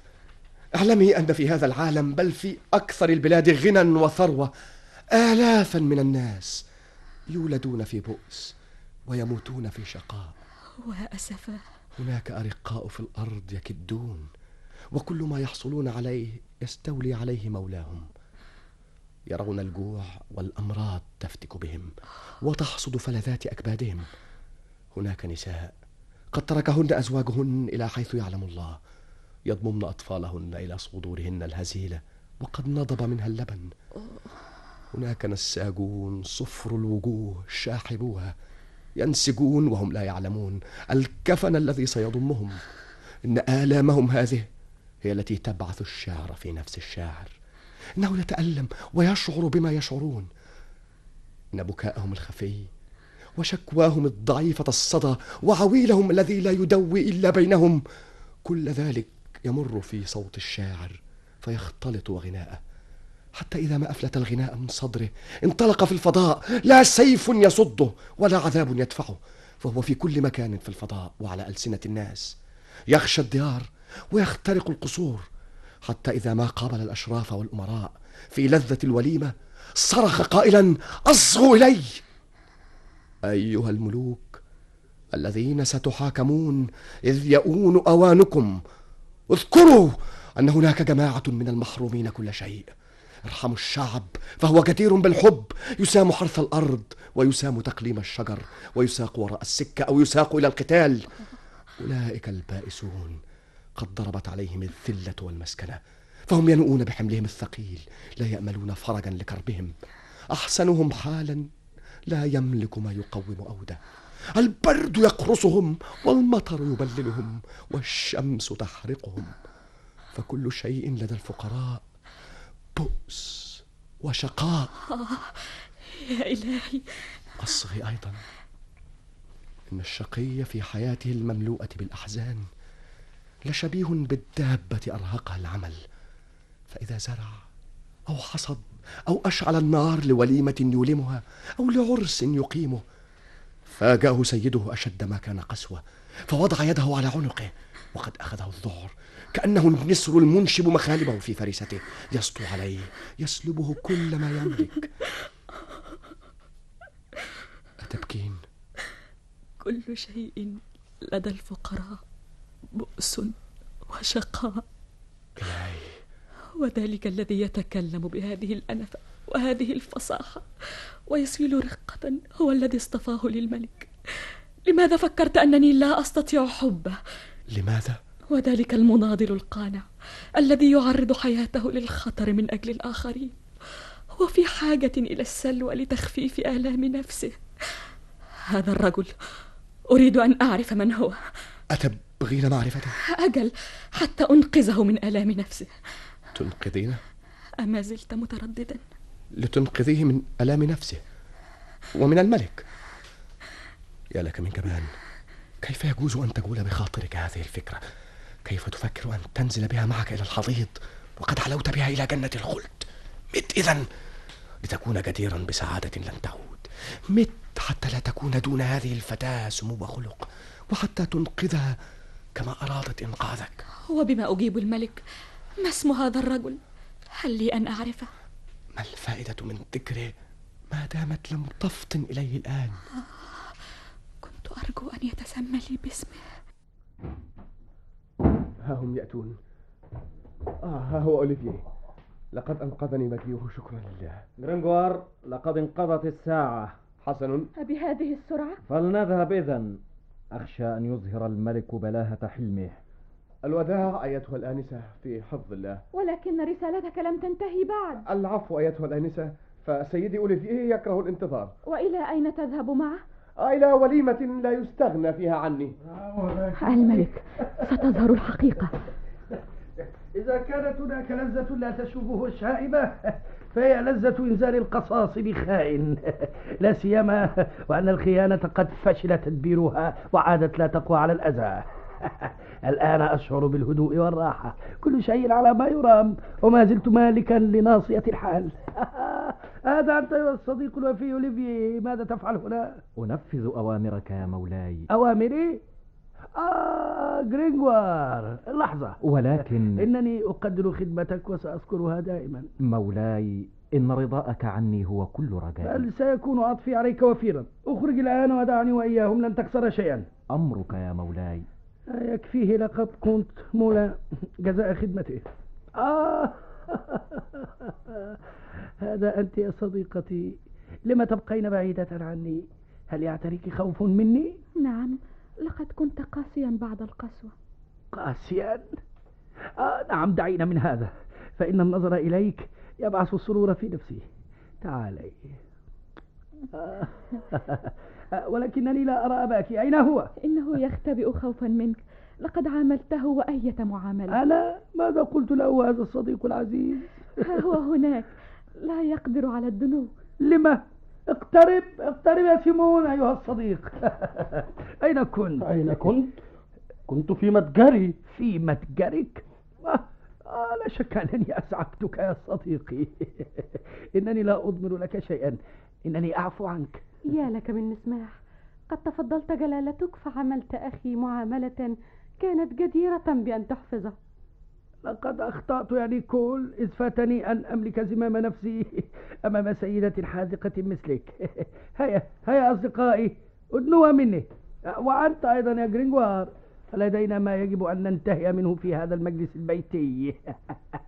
أعلمي أن في هذا العالم بل في أكثر البلاد غنى وثروة. آلافا من الناس يولدون في بؤس ويموتون في شقاء. وأسفاه هناك أرقاء في الأرض يكدون وكل ما يحصلون عليه يستولي عليه مولاهم. يرون الجوع والأمراض تفتك بهم وتحصد فلذات أكبادهم. هناك نساء قد تركهن أزواجهن إلى حيث يعلم الله. يضممن أطفالهن إلى صدورهن الهزيلة وقد نضب منها اللبن. هناك نساجون صفر الوجوه شاحبوها. ينسجون وهم لا يعلمون. الكفن الذي سيضمهم. إن آلامهم هذه هي التي تبعث الشعر في نفس الشاعر إنه يتألم ويشعر بما يشعرون. إن بكاءهم الخفي وشكواهم الضعيفة الصدى وعويلهم الذي لا يدوي إلا بينهم كل ذلك يمر في صوت الشاعر فيختلط غناءه. حتى إذا ما أفلت الغناء من صدره انطلق في الفضاء لا سيف يصده ولا عذاب يدفعه فهو في كل مكان في الفضاء وعلى ألسنة الناس. يخشى الديار ويخترق القصور حتى إذا ما قابل الأشراف والأمراء في لذة الوليمة صرخ قائلا أصغوا إلي! أيها الملوك الذين ستحاكمون إذ يؤون أوانكم اذكروا أن هناك جماعة من المحرومين كل شيء. ارحموا الشعب فهو جدير بالحب. يسام حرث الأرض ويسام تقليم الشجر ويساق وراء السكة أو يساق إلى القتال. أولئك البائسون قد ضربت عليهم الذلة والمسكنة فهم ينؤون بحملهم الثقيل لا يأملون فرجا لكربهم. أحسنهم حالا لا يملك ما يقوم أوده. البرد يقرصهم والمطر يبللهم والشمس تحرقهم. فكل شيء لدى الفقراء بؤس وشقاء. (laughs) يا إلهي. أصغي أيضا. إن الشقي في حياته المملوءة بالأحزان لشبيه بالدابة أرهقها العمل. فإذا زرع أو حصد أو أشعل النار لوليمة يولمها أو لعرس يقيمه فاجأه سيده أشد ما كان قسوة فوضع يده على عنقه وقد أخذه الذعر كأنه النسر المنشب مخالبه في فريسته. يسطو عليه يسلبه كل ما يملك. أتبكين؟ كل شيء لدى الفقراء بؤس وشقاء. إلهي. وذلك الذي يتكلم بهذه الأنفة وهذه الفصاحة. ويسيل رقة هو الذي اصطفاه للملك. لماذا فكرت أنني لا أستطيع حبه؟ لماذا؟ وذلك المناضل القانع الذي يعرض حياته للخطر من أجل الآخرين. هو في حاجة إلى السلوى لتخفيف آلام نفسه. هذا الرجل أريد أن أعرف من هو. أتبغين معرفته؟ أجل حتى أنقذه من آلام نفسه. تنقذينه؟ أما زلت مترددا. لتنقذيه من ألام نفسه ومن الملك. يا لك من جبان كيف يجوز أن تجول بخاطرك هذه الفكرة؟ كيف تفكر أن تنزل بها معك إلى الحضيض؟ وقد علوت بها إلى جنة الخلد. مت إذا لتكون جديرا بسعادة لن تعود. مت حتى لا تكون دون هذه الفتاة سمو خلق. وحتى تنقذها كما أرادت إنقاذك. وبما أجيب الملك ما اسم هذا الرجل؟ هل لي أن أعرفه؟ ما الفائدة من ذكره؟ ما دامت لم تفطن إليه الآن. كنت أرجو أن يتسمى لي باسمه. ها هم يأتون. آه ها هو أوليفيه لقد أنقذني مجيئه شكرا لله. جرينجوار لقد انقضت الساعة. حسن. بهذه السرعة؟ فلنذهب إذا أخشى أن يظهر الملك بلاهة حلمه. الوداع أيتها الآنسة في حفظ الله. ولكن رسالتك لم تنتهي بعد. العفو أيتها الآنسة. فسيدي أوليفيه يكره الانتظار. وإلى أين تذهب معه؟ إلى وليمة لا يستغنى فيها عني. الملك ستظهر الحقيقة. إذا كانت هناك لذة لا تشوبه الشائبة فهي لذة إنزال القصاص بخائن. لا سيما وأن الخيانة قد فشل تدبيرها وعادت لا تقوى على الأذى. الآن أشعر بالهدوء والراحة. كل شيء على ما يرام وما زلت مالكا لناصية الحال. هذا أنت أيها الصديق الوفي أوليفييه ماذا تفعل هنا؟ أنفذ أوامرك يا مولاي. أوامري؟ آه جرينغوار لحظة. ولكن إنني أقدر خدمتك وسأذكرها دائما. مولاي إن رضاءك عني هو كل رجائي. بل سيكون عطفي عليك وفيرا. أخرج الآن ودعني وإياهم لن تكسر شيئا. أمرك يا مولاي. يكفيه لقب كنت مولا جزاء خدمته. آه. (laughs) هذا أنت يا صديقتي لما تبقين بعيدة عني؟ هل يعتريك خوف مني؟ نعم لقد كنت قاسيا بعد القسوة. قاسيا؟ آه نعم دعينا من هذا. فإن النظر إليك يبعث السرور في نفسي. تعالي. آه (laughs) ولكنني لا أرى أباك. أين هو؟ إنه يختبئ خوفا منك. لقد عاملته وأية معاملة. أنا؟ ماذا قلت له هذا الصديق العزيز؟ ها هو هناك. لا يقدر على الدنو لما؟ اقترب اقترب يا سيمون أيها الصديق. (laughs) أين كنت؟ أين كنت؟ كنت في متجري. في متجرك؟ آه لا شك أنني أزعجتك يا صديقي. (laughs) إنني لا أضمر لك شيئا. إنني أعفو عنك. يا لك من مسماح. قد تفضلت جلالتك فعملت أخي معاملة كانت جديرة بأن تحفظه. لقد أخطأت يا نيكول إذ فاتني أن أملك زمام نفسي (laughs) أمام سيدة حاذقة مثلك. (laughs) هيا هيا أصدقائي ادنوا مني. وأنت أيضا يا جرينغوار. فلدينا ما يجب أن ننتهي منه في هذا المجلس البيتي.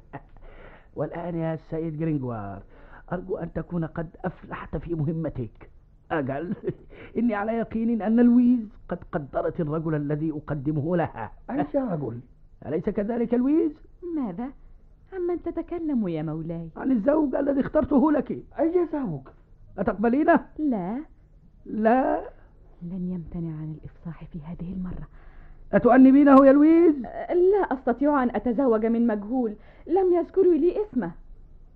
(laughs) والآن يا سيد جرينغوار أرجو أن تكون قد أفلحت في مهمتك. أجل. إني على يقين أن لويز قد قدرت الرجل الذي أقدمه لها. أي رجل؟ أليس كذلك لويز؟ ماذا؟ عمن تتكلم يا مولاي؟ عن الزوج الذي اخترته لك أي زوج؟ أتقبلينه؟ لا لا لن يمتنع عن الإفصاح في هذه المرة أتؤنبينه يا لويز؟ لا أستطيع أن أتزوج من مجهول لم يذكر لي اسمه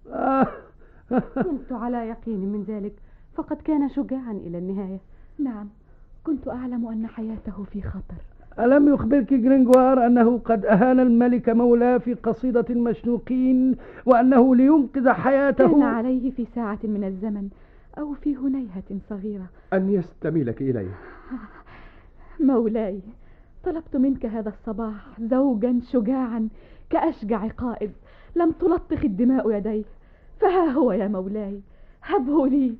آه. كنت على يقين من ذلك فقد كان شجاعا إلى النهاية نعم كنت أعلم أن حياته في خطر ألم يخبرك جرينجوار أنه قد أهان الملك مولاه في قصيدة المشنوقين وأنه لينقذ حياته؟ كان عليه في ساعة من الزمن أو في هنيهة صغيرة. أن يستميلك إليه. (laughs) مولاي طلبت منك هذا الصباح زوجا شجاعا كأشجع قائد. لم تلطخ الدماء يديه فها هو يا مولاي. هبه لي.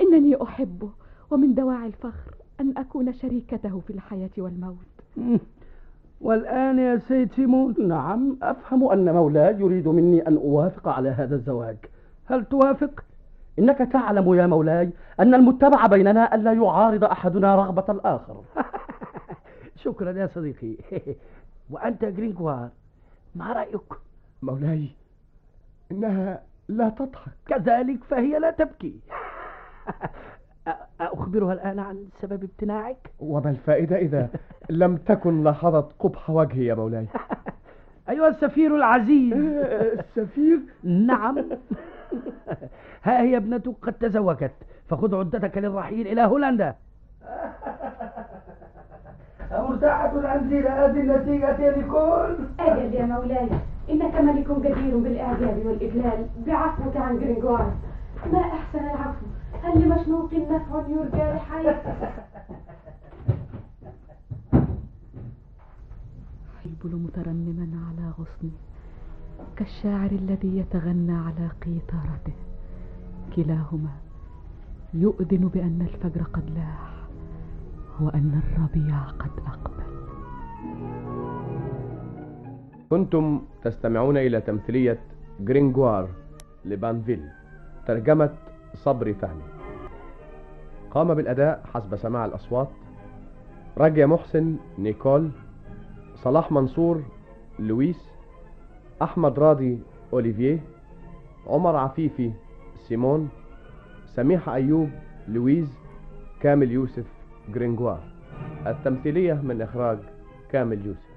إنني أحبه. ومن دواعي الفخر أن أكون شريكته في الحياة والموت. (laughs) والآن يا سيد سيمون نعم أفهم أن مولاي يريد مني أن أوافق على هذا الزواج. هل توافق؟ إنك تعلم يا مولاي أن المتبع بيننا ألا يعارض أحدنا رغبة الآخر. (laughs) شكرا يا صديقي. (laughs) وأنت جرينكوار ما رأيك؟ مولاي إنها لا تضحك. كذلك فهي لا تبكي. أخبرها الآن عن سبب امتناعك؟ وما الفائدة إذا (laughs) لم تكن لاحظت قبح وجهي يا مولاي (laughs) أيها السفير العزيز (laughs) السفير؟ نعم ها هي ابنتك قد تزوجت فخذ عدتك للرحيل إلى هولندا مرتاحة أنت لهذه النتيجة يا نيكول؟ أجل يا مولاي إنك ملك جدير بالإعجاب والإجلال بعفوك عن جرينجوار ما أحسن العفو هل لمشنوق نفع يرجى لحي بلبل مترنما على غصنه كالشاعر الذي يتغنى على قيثارته كلاهما يؤذن بأن الفجر قد لاح وأن الربيع قد أقبل. كنتم تستمعون إلى تمثيلية جرينجوار لبانفيل ترجمة صبري فهمي. قام بالأداء حسب سماع الأصوات. رجيا محسن نيكول صلاح منصور لويس أحمد راضي أوليفيه عمر عفيفي سيمون سميحة أيوب لويز كامل يوسف جرينجوار التمثيلية من إخراج كامل يوسف.